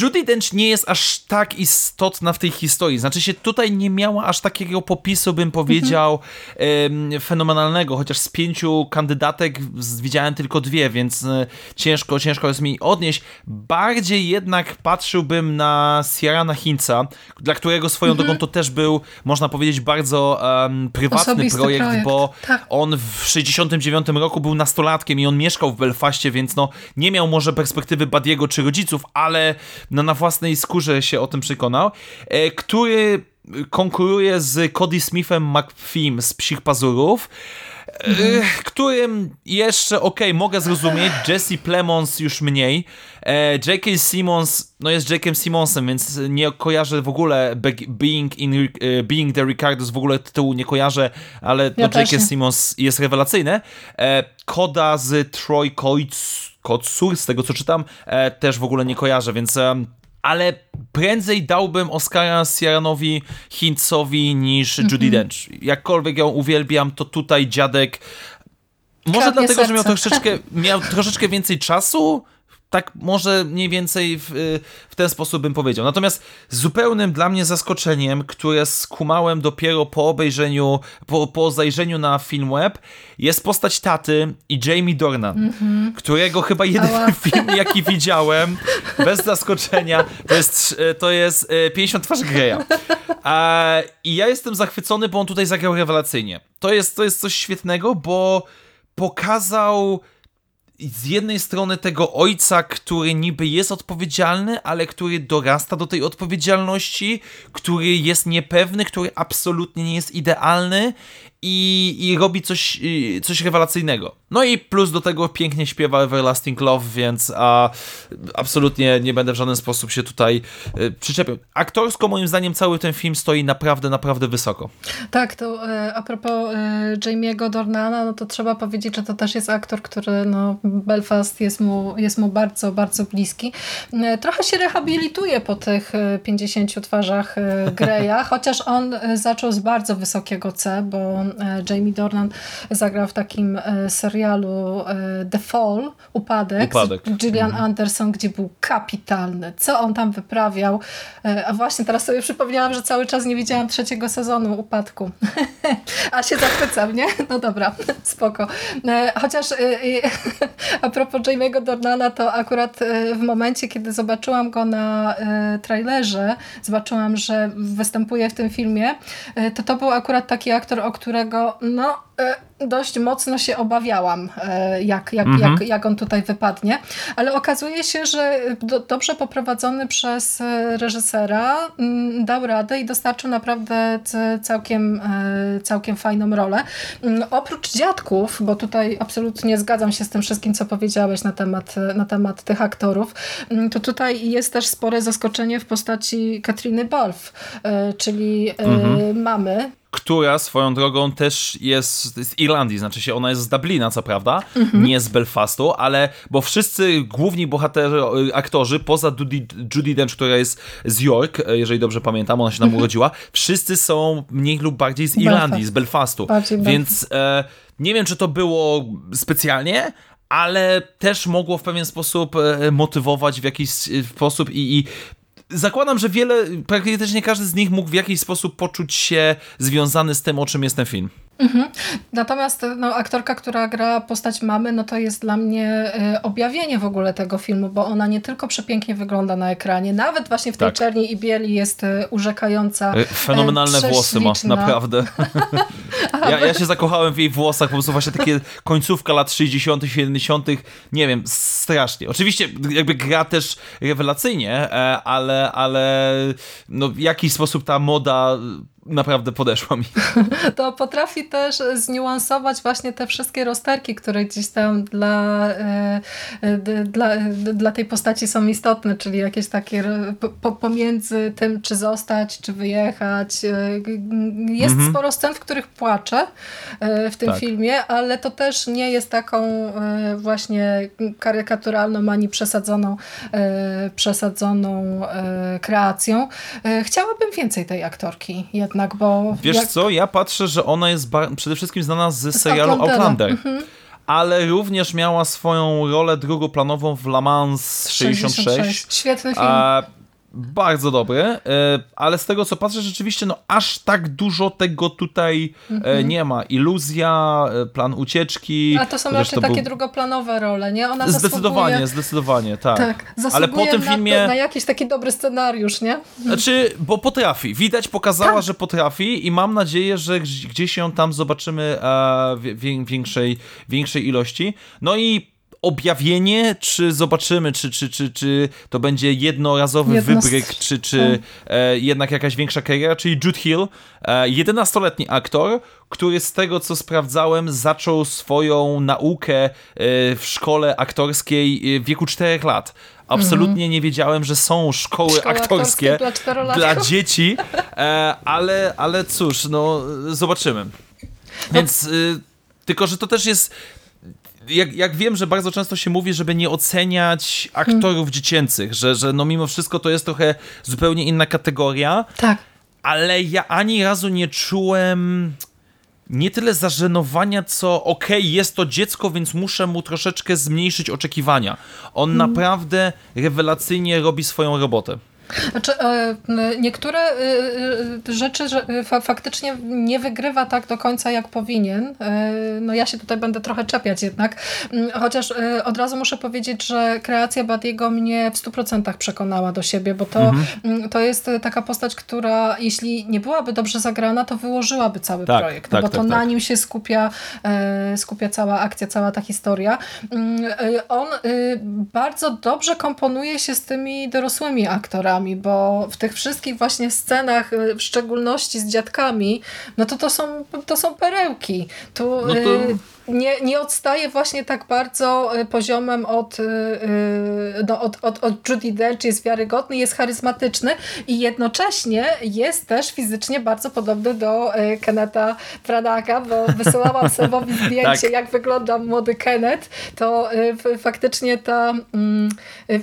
Judy Dench nie jest aż tak istotna w tej historii. Znaczy się tutaj nie miała aż takiego popisu, bym powiedział, mhm. fenomenalnego, chociaż z pięciu kandydatek widziałem tylko dwie, więc e, ciężko, ciężko jest mi odnieść. Bardziej jednak patrzyłbym na Sierrana Hinca, dla którego swoją mhm. drogą to też był, można powiedzieć, bardzo um, prywatny projekt, projekt, bo tak. on w 69 roku był nastolatkiem i on mieszkał w Belfaście, więc no nie miał może perspektywy Badiego czy rodziców, ale no, na własnej skórze się o tym przekonał, e, który konkuruje z Cody Smithem McPhee z Psich Pazurów, mhm. którym jeszcze, okej, okay, mogę zrozumieć, Jesse Plemons już mniej, e, J.K. Simmons, no jest J.K. Simmonsem, więc nie kojarzę w ogóle Being, in, Being the Ricardos, w ogóle tytułu nie kojarzę, ale ja no, J.K. Simmons jest rewelacyjny. Koda z Troy Kotsur, z tego co czytam, e, też w ogóle nie kojarzę, więc e, ale prędzej dałbym Oscara Sierranowi Hintzowi niż mm -hmm. Judy Dench. Jakkolwiek ją uwielbiam, to tutaj dziadek może dlatego, serce. że miał troszeczkę, miał troszeczkę więcej czasu, tak może mniej więcej w, w, ten sposób bym powiedział. Natomiast zupełnym dla mnie zaskoczeniem, które skumałem dopiero po obejrzeniu, po, po zajrzeniu na film web, jest postać taty i Jamie Dornan, mm -hmm. którego chyba jedyny film, jaki widziałem, bez zaskoczenia, to jest, to jest 50 twarzy Greya. I ja jestem zachwycony, bo on tutaj zagrał rewelacyjnie. To jest, to jest coś świetnego, bo pokazał z jednej strony tego ojca, który niby jest odpowiedzialny, ale który dorasta do tej odpowiedzialności, który jest niepewny, który absolutnie nie jest idealny i, i robi coś, coś rewelacyjnego. No i plus do tego pięknie śpiewa Everlasting Love, więc a, absolutnie nie będę w żaden sposób się tutaj y, przyczepiał. Aktorsko moim zdaniem cały ten film stoi naprawdę, naprawdę wysoko. Tak, to e, a propos e, Jamie'ego Dornana, no to trzeba powiedzieć, że to też jest aktor, który no, Belfast jest mu, jest mu bardzo, bardzo bliski. E, trochę się rehabilituje po tych 50 e, twarzach e, Greya, chociaż on zaczął z bardzo wysokiego C, bo Jamie Dornan zagrał w takim e, serialu e, The Fall, Upadek, Upadek. Gillian mhm. Anderson, gdzie był kapitalny. Co on tam wyprawiał? A właśnie teraz sobie przypomniałam, że cały czas nie widziałam trzeciego sezonu Upadku. A się zachwycam, nie? No dobra, spoko. Chociaż a propos Jamie'ego Dornana, to akurat w momencie, kiedy zobaczyłam go na trailerze, zobaczyłam, że występuje w tym filmie, to to był akurat taki aktor, o którym którego no dość mocno się obawiałam, jak, jak, mhm. jak, jak on tutaj wypadnie, ale okazuje się, że do, dobrze poprowadzony przez reżysera mm, dał radę i dostarczył naprawdę całkiem, całkiem fajną rolę. Mm, oprócz dziadków, bo tutaj absolutnie zgadzam się z tym wszystkim, co powiedziałeś na temat, na temat tych aktorów, mm, to tutaj jest też spore zaskoczenie w postaci Katriny Balf, czyli mhm. mamy która swoją drogą też jest z Irlandii, znaczy się ona jest z Dublina, co prawda, mhm. nie z Belfastu, ale bo wszyscy główni bohaterzy, aktorzy, poza Judy, Judy Dench, która jest z York, jeżeli dobrze pamiętam, ona się tam mhm. urodziła, wszyscy są mniej lub bardziej z Irlandii, Belfast. z Belfastu. Bardziej Więc e, nie wiem, czy to było specjalnie, ale też mogło w pewien sposób e, motywować w jakiś sposób i, i zakładam, że wiele, praktycznie każdy z nich mógł w jakiś sposób poczuć się związany z tym, o czym jest ten film. Mhm. Natomiast no, aktorka, która gra postać mamy, no to jest dla mnie y, objawienie w ogóle tego filmu, bo ona nie tylko przepięknie wygląda na ekranie, nawet właśnie w tej tak. czerni i bieli jest y, urzekająca. Y, fenomenalne włosy ma, naprawdę. ja, ja się zakochałem w jej włosach, po prostu właśnie takie końcówka lat 60., 70., nie wiem, strasznie. Oczywiście jakby gra też rewelacyjnie, e, ale, ale no, w jakiś sposób ta moda naprawdę podeszła mi. To potrafi też zniuansować właśnie te wszystkie rozterki, które gdzieś tam dla, e, dla, dla tej postaci są istotne, czyli jakieś takie pomiędzy tym, czy zostać, czy wyjechać. E, jest mhm. sporo scen, w których płaczę e, w tym tak. filmie, ale to też nie jest taką właśnie karykaturalną ani przesadzoną, przesadzoną kreacją. Chciałabym więcej tej aktorki jednak jednak, bo... Wiesz jak... co, ja patrzę, że ona jest przede wszystkim znana z, z serialu Outlander. Mhm. Ale również miała swoją rolę drugoplanową w Le Mans 66. 66. Świetny film. A, bardzo dobry, e, ale z tego co patrzę, rzeczywiście no aż tak dużo tego tutaj mm-hmm. nie ma. Iluzja, e, plan ucieczki. A to są raczej takie był... drugoplanowe role, nie? Ona zdecydowanie, zdecydowanie, tak. tak ale po tym na, filmie... na jakiś taki dobry scenariusz, nie? Znaczy, bo potrafi. Widać, pokazała, tak. że potrafi i mam nadzieję, że gdzieś ją tam zobaczymy w większej, większej ilości. No i objawienie, czy zobaczymy, czy, czy, czy, czy to będzie jednorazowy Jedno wybryk, czy, czy e, jednak jakaś większa kariera, czyli Jude Hill, e, 11-letni aktor, który z tego co sprawdzałem zaczął swoją naukę e, w szkole aktorskiej w wieku 4 lat. Absolutnie mhm. nie wiedziałem, że są szkoły aktorskie, dla, dla, dzieci, e, ale, ale cóż, no zobaczymy. Więc... Y, tylko, że to też jest jak, jak wiem, że bardzo często się mówi, żeby nie oceniać aktorów hmm. dziecięcych, że, że no mimo wszystko to jest trochę zupełnie inna kategoria. Tak. Ale ja ani razu nie czułem nie tyle zażenowania, co okej, okay, jest to dziecko, więc muszę mu troszeczkę zmniejszyć oczekiwania. On hmm. naprawdę rewelacyjnie robi swoją robotę. Znaczy, e, niektóre e, e, rzeczy faktycznie nie wygrywa tak do końca, jak powinien. No ja się tutaj będę trochę czepiać jednak, mm, chociaż od razu muszę powiedzieć, że kreacja Badiego mnie w 100% przekonała do siebie, bo to, mhm. Mm, to jest taka postać, która jeśli nie byłaby dobrze zagrana, to wyłożyłaby cały tak, projekt, tak, bo to tak, na tak. nim się skupia, skupia cała akcja, cała ta historia. Mm, on bardzo dobrze komponuje się z tymi dorosłymi aktorami, bo w tych wszystkich właśnie scenach, y, w szczególności z dziadkami, no to to są, to są perełki. Tu no to... Y, nie, nie odstaje właśnie tak bardzo y, poziomem od, no, od, od, od Judy Dench, jest wiarygodny, jest charyzmatyczny i jednocześnie jest też fizycznie bardzo podobny do Keneta Branagha, bo wysyłałam Sebowi zdjęcie, tak. jak wygląda młody Kenneth, to faktycznie ta mm,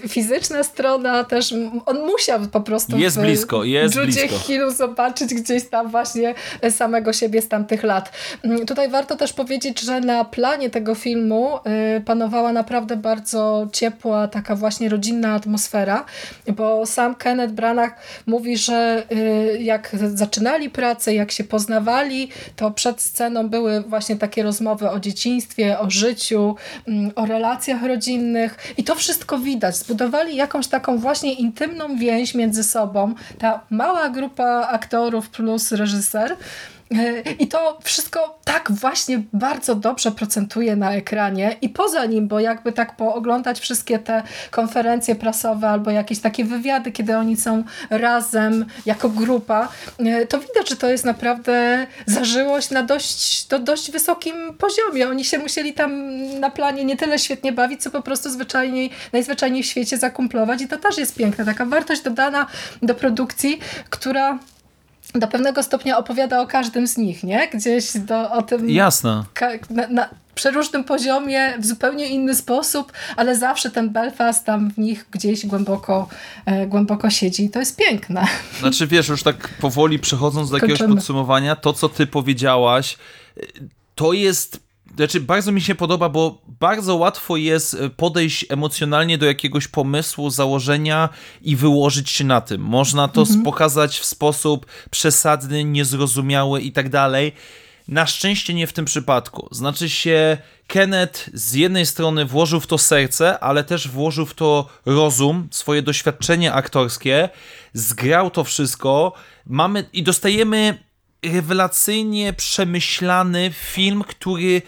fizyczna strona też, on musi musiał po prostu jest blisko, jest Judzie blisko. Hillu zobaczyć gdzieś tam właśnie samego siebie z tamtych lat. Mm, tutaj warto też powiedzieć, że na planie tego filmu y, panowała naprawdę bardzo ciepła, taka właśnie rodzinna atmosfera, bo sam Kenneth Branagh mówi, że y, jak zaczynali pracę, jak się poznawali, to przed sceną były właśnie takie rozmowy o dzieciństwie, o życiu, mm, o relacjach rodzinnych i to wszystko widać. Zbudowali jakąś taką właśnie intymną więź między sobą, ta mała grupa aktorów plus reżyser, I to wszystko tak właśnie bardzo dobrze procentuje na ekranie i poza nim, bo jakby tak pooglądać wszystkie te konferencje prasowe albo jakieś takie wywiady, kiedy oni są razem jako grupa, to widać, że to jest naprawdę zażyłość na dość, do dość wysokim poziomie. Oni się musieli tam na planie nie tyle świetnie bawić, co po prostu zwyczajniej, najzwyczajniej w świecie zakumplować i to też jest piękne. Taka wartość dodana do produkcji, która do pewnego stopnia opowiada o każdym z nich, nie? Gdzieś do, o tym... Jasne. Na, na przeróżnym poziomie, w zupełnie inny sposób, ale zawsze ten Belfast tam w nich gdzieś głęboko, e, głęboko siedzi i to jest piękne. Znaczy wiesz, już tak powoli przechodząc do jakiegoś Kończymy. podsumowania, to co ty powiedziałaś, e, to jest znaczy, bardzo mi się podoba, bo bardzo łatwo jest e, podejść emocjonalnie do jakiegoś pomysłu, założenia i wyłożyć się na tym. Można to mhm. pokazać w sposób przesadny, niezrozumiały i tak dalej. Na szczęście nie w tym przypadku. Znaczy się, Kenneth z jednej strony włożył w to serce, ale też włożył w to rozum, swoje doświadczenie aktorskie, zgrał to wszystko. Mamy i dostajemy rewelacyjnie przemyślany film, który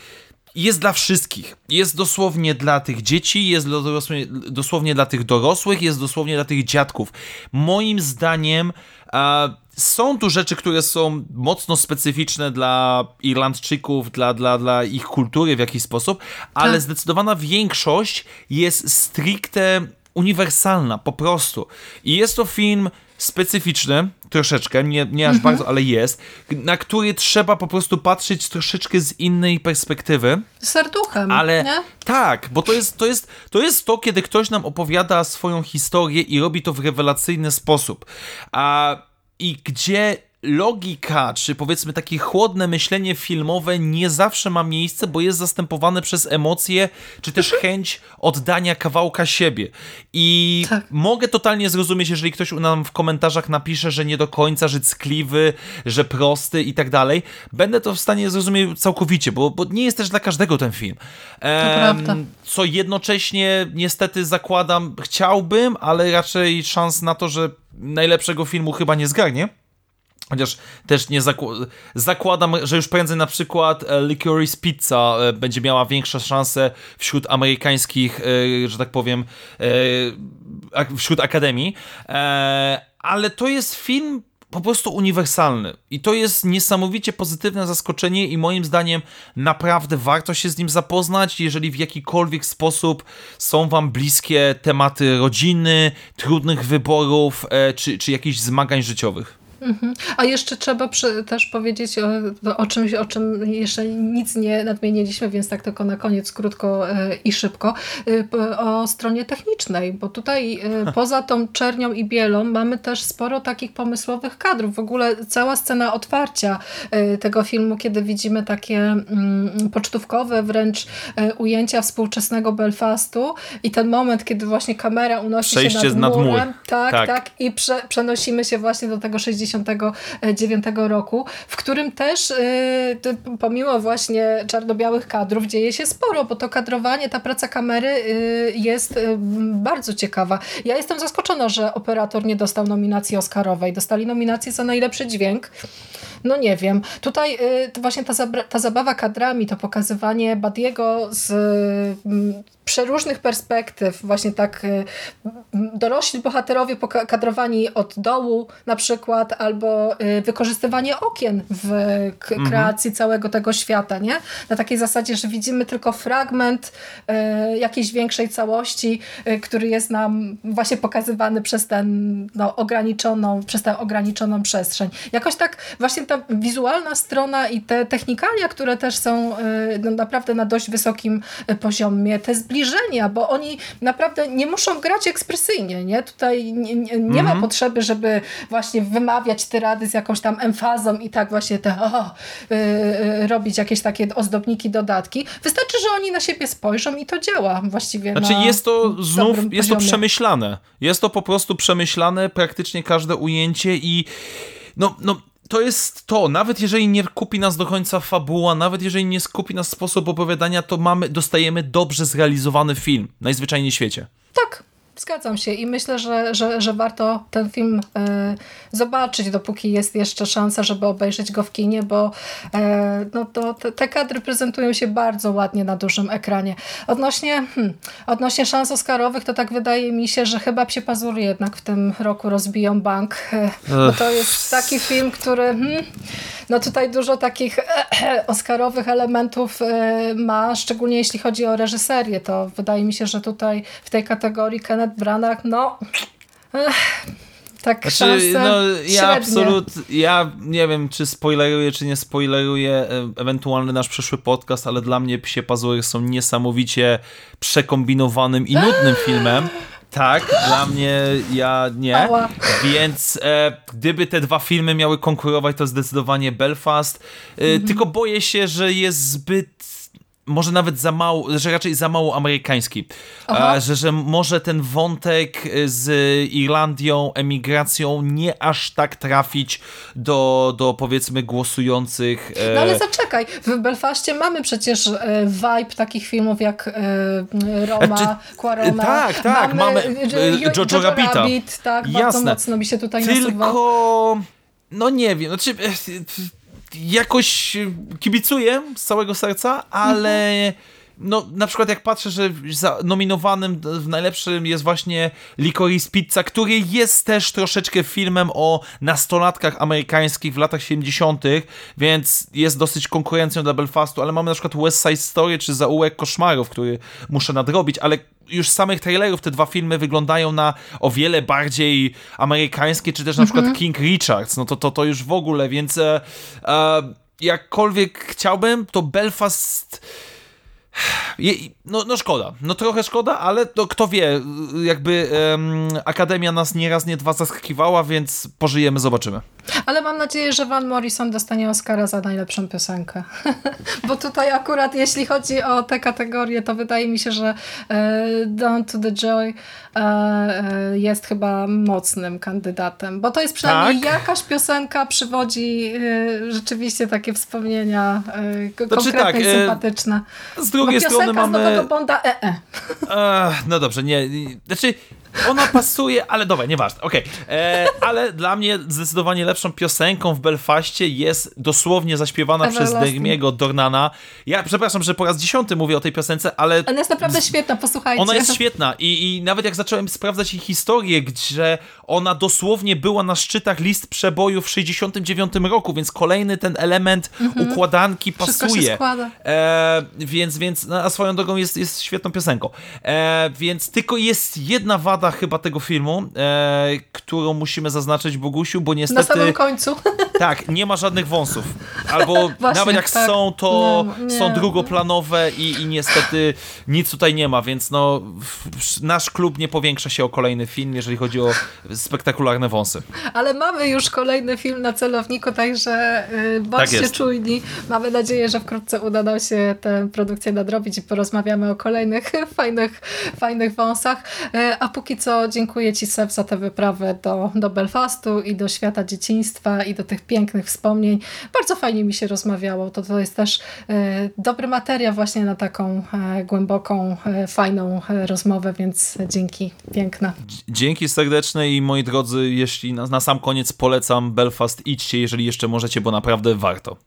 jest dla wszystkich. Jest dosłownie dla tych dzieci, jest dosłownie, dosłownie dla tych dorosłych, jest dosłownie dla tych dziadków. Moim zdaniem e, są tu rzeczy, które są mocno specyficzne dla Irlandczyków, dla, dla, dla ich kultury w jakiś sposób, ale tak. zdecydowana większość jest stricte uniwersalna, po prostu. I jest to film specyficzny, troszeczkę, nie, nie aż mhm. bardzo, ale jest, na który trzeba po prostu patrzeć troszeczkę z innej perspektywy. Serduchem, ale nie? Tak, bo to jest, to, jest, to jest to, kiedy ktoś nam opowiada swoją historię i robi to w rewelacyjny sposób. A, I gdzie logika, czy powiedzmy takie chłodne myślenie filmowe nie zawsze ma miejsce, bo jest zastępowane przez emocje, czy też mhm. chęć oddania kawałka siebie. I tak. mogę totalnie zrozumieć, jeżeli ktoś nam w komentarzach napisze, że nie do końca, że ckliwy, że prosty i tak dalej. Będę to w stanie zrozumieć całkowicie, bo, bo nie jest też dla każdego ten film. Ehm, co jednocześnie niestety zakładam, chciałbym, ale raczej szans na to, że najlepszego filmu chyba nie zgarnie. Chociaż też nie zakł zakładam, że już prędzej na przykład e, Licorice Pizza e, będzie miała większe szanse wśród amerykańskich, e, że tak powiem, wśród akademii. Ale to jest film po prostu uniwersalny. I to jest niesamowicie pozytywne zaskoczenie i moim zdaniem naprawdę warto się z nim zapoznać, jeżeli w jakikolwiek sposób są wam bliskie tematy rodziny, trudnych wyborów czy, czy jakichś zmagań życiowych. Mhm. A jeszcze trzeba przy, też powiedzieć o, o, czymś, o czym jeszcze nic nie nadmieniliśmy, więc tak tylko na koniec krótko e, i szybko. E, o stronie technicznej, bo tutaj e, poza tą czernią i bielą mamy też sporo takich pomysłowych kadrów. W ogóle cała scena otwarcia tego filmu, kiedy widzimy takie mm, pocztówkowe wręcz ujęcia współczesnego Belfastu i ten moment, kiedy właśnie kamera unosi Przejście się nad murem. Nad mur. Tak, tak, tak. I prze, przenosimy się właśnie do tego 60 1989 roku, w którym też y, pomimo właśnie czarno-białych kadrów dzieje się sporo, bo to kadrowanie, ta praca kamery y, jest bardzo ciekawa. Ja jestem zaskoczona, że operator nie dostał nominacji Oscarowej. Dostali nominację za najlepszy dźwięk. No nie wiem. Tutaj właśnie ta, ta zabawa kadrami, to pokazywanie Badiego z przeróżnych perspektyw, właśnie tak y, dorośli bohaterowie kadrowani od dołu na przykład, albo y, wykorzystywanie okien w mhm. kreacji mhm. całego tego świata, nie? Na takiej zasadzie, że widzimy tylko fragment y, jakiejś większej całości, który jest nam właśnie pokazywany przez ten no, ograniczoną, przez tę ograniczoną przestrzeń. Jakoś tak właśnie ta wizualna strona i te technikalia, które też są no, naprawdę na dość wysokim poziomie, te zbliżenia zbliżenia, bo oni naprawdę nie muszą grać ekspresyjnie, nie? Tutaj nie, nie, nie ma mhm. potrzeby, żeby właśnie wymawiać te rady z jakąś tam emfazą i tak właśnie te o, yy, robić jakieś takie ozdobniki, dodatki. Wystarczy, że oni na siebie spojrzą i to działa właściwie Znaczy jest to znów, jest to przemyślane. Jest to po prostu przemyślane, praktycznie każde ujęcie i no, no to jest to, nawet jeżeli nie kupi nas do końca fabuła, nawet jeżeli nie skupi nas sposób opowiadania, to mamy, dostajemy dobrze zrealizowany film, najzwyczajniej w świecie. Zgadzam się i myślę, że, że, że warto ten film e, zobaczyć, dopóki jest jeszcze szansa, żeby obejrzeć go w kinie, bo e, no to, te, te, kadry prezentują się bardzo ładnie na dużym ekranie. Odnośnie, hmm, odnośnie szans Oscarowych, to tak wydaje mi się, że chyba Psie Pazury jednak w tym roku rozbiją bank, e, bo to jest taki film, który hmm, no tutaj dużo takich Oscarowych elementów e, ma, szczególnie jeśli chodzi o reżyserię, to wydaje mi się, że tutaj w tej kategorii Kenneth Branagh, no tak znaczy, no, ja absolut, ja nie wiem, czy spoileruję, czy nie spoileruję e, ewentualny nasz przyszły podcast, ale dla mnie Psie Pazury są niesamowicie przekombinowanym i nudnym filmem. Tak, dla mnie ja nie. Ała. Więc e, gdyby te dwa filmy miały konkurować, to zdecydowanie Belfast. E, mhm. Tylko boję się, że jest zbyt może nawet za mało, że raczej za mało amerykański. Że, że może ten wątek z Irlandią, emigracją nie aż tak trafić do, do powiedzmy głosujących. E, no ale zaczekaj, w Belfaście mamy przecież e, vibe takich filmów jak e, Roma, Czy, Quarona. Tak, tak, mamy, mamy Jojo, Rabbita. Rabbit, tak, Jasne. bardzo mocno mi się tutaj Tylko, nasuwa. no nie wiem, znaczy jakoś kibicuję z całego serca, ale no, na przykład jak patrzę, że nominowanym w najlepszym jest właśnie Licorice Pizza, który jest też troszeczkę filmem o nastolatkach amerykańskich w latach 70., więc jest dosyć konkurencją dla Belfastu, ale mamy na przykład West Side Story czy Zaułek Koszmarów, który muszę nadrobić, ale już z samych trailerów te dwa filmy wyglądają na o wiele bardziej amerykańskie, czy też na przykład mhm. King Richards, no to, to, to już w ogóle, więc e, e, jakkolwiek chciałbym, to Belfast no, no szkoda, no trochę szkoda, ale to kto wie, jakby um, Akademia nas nie raz, nie dwa zaskakiwała, więc pożyjemy, zobaczymy. Ale mam nadzieję, że Van Morrison dostanie Oscara za najlepszą piosenkę. Bo tutaj akurat jeśli chodzi o te kategorie, to wydaje mi się, że e, Down to the Joy e, e, jest chyba mocnym kandydatem. Bo to jest przynajmniej tak? jakaś piosenka przywodzi rzeczywiście takie wspomnienia znaczy, konkretne tak, i sympatyczne. Z drugiej Bo strony mamy... z Bonda e -e. no dobrze, nie. Znaczy ona pasuje, ale dobra, nieważne, okej. Okay. E, ale dla mnie zdecydowanie lepszą piosenką w Belfaście jest dosłownie zaśpiewana przez Dermiego Dornana. Ja przepraszam, że po raz dziesiąty mówię o tej piosence, ale... Ona jest naprawdę świetna, posłuchajcie. Ona jest świetna i, i nawet jak zacząłem sprawdzać jej historię, gdzie ona dosłownie była na szczytach list przebojów w 69 roku, więc kolejny ten element mhm. układanki pasuje. E, więc, więc a swoją drogą jest, jest świetną piosenką. E, więc tylko jest jedna wada chyba tego filmu, e, którą musimy zaznaczyć Bogusiu, bo niestety... Na samym końcu. Tak, nie ma żadnych wąsów. Albo Właśnie, nawet jak tak. są, to nie, są drugoplanowe i, i niestety nic tutaj nie ma, więc no nasz klub nie powiększa się o kolejny film, jeżeli chodzi o spektakularne wąsy. Ale mamy już kolejny film na celowniku, także yy, bądźcie tak czujni. Mamy nadzieję, że wkrótce uda nam się tę produkcję nadrobić i porozmawiamy o kolejnych fajnych, fajnych wąsach. Yy, a póki co dziękuję Ci, Sef, za tę wyprawę do, do Belfastu i do świata dzieciństwa i do tych pięknych wspomnień. Bardzo fajnie mi się rozmawiało. To, to jest też e, dobry materiał właśnie na taką e, głęboką, e, fajną e, rozmowę, więc dzięki piękne. Dzięki serdeczne i moi drodzy, jeśli na, na sam koniec polecam Belfast, idźcie, jeżeli jeszcze możecie, bo naprawdę warto.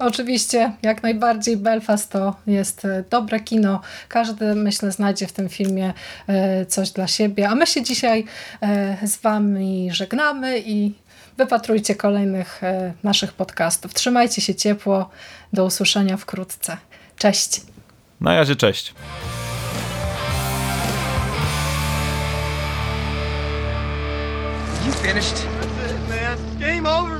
Oczywiście, jak najbardziej Belfast to jest e, dobre kino. Każdy, myślę, znajdzie w tym filmie e, coś dla siebie. A my się dzisiaj e, z Wami żegnamy i wypatrujcie kolejnych naszych podcastów. Trzymajcie się ciepło. Do usłyszenia wkrótce. Cześć. Na razie, cześć. You finished? That's it, man. Game over,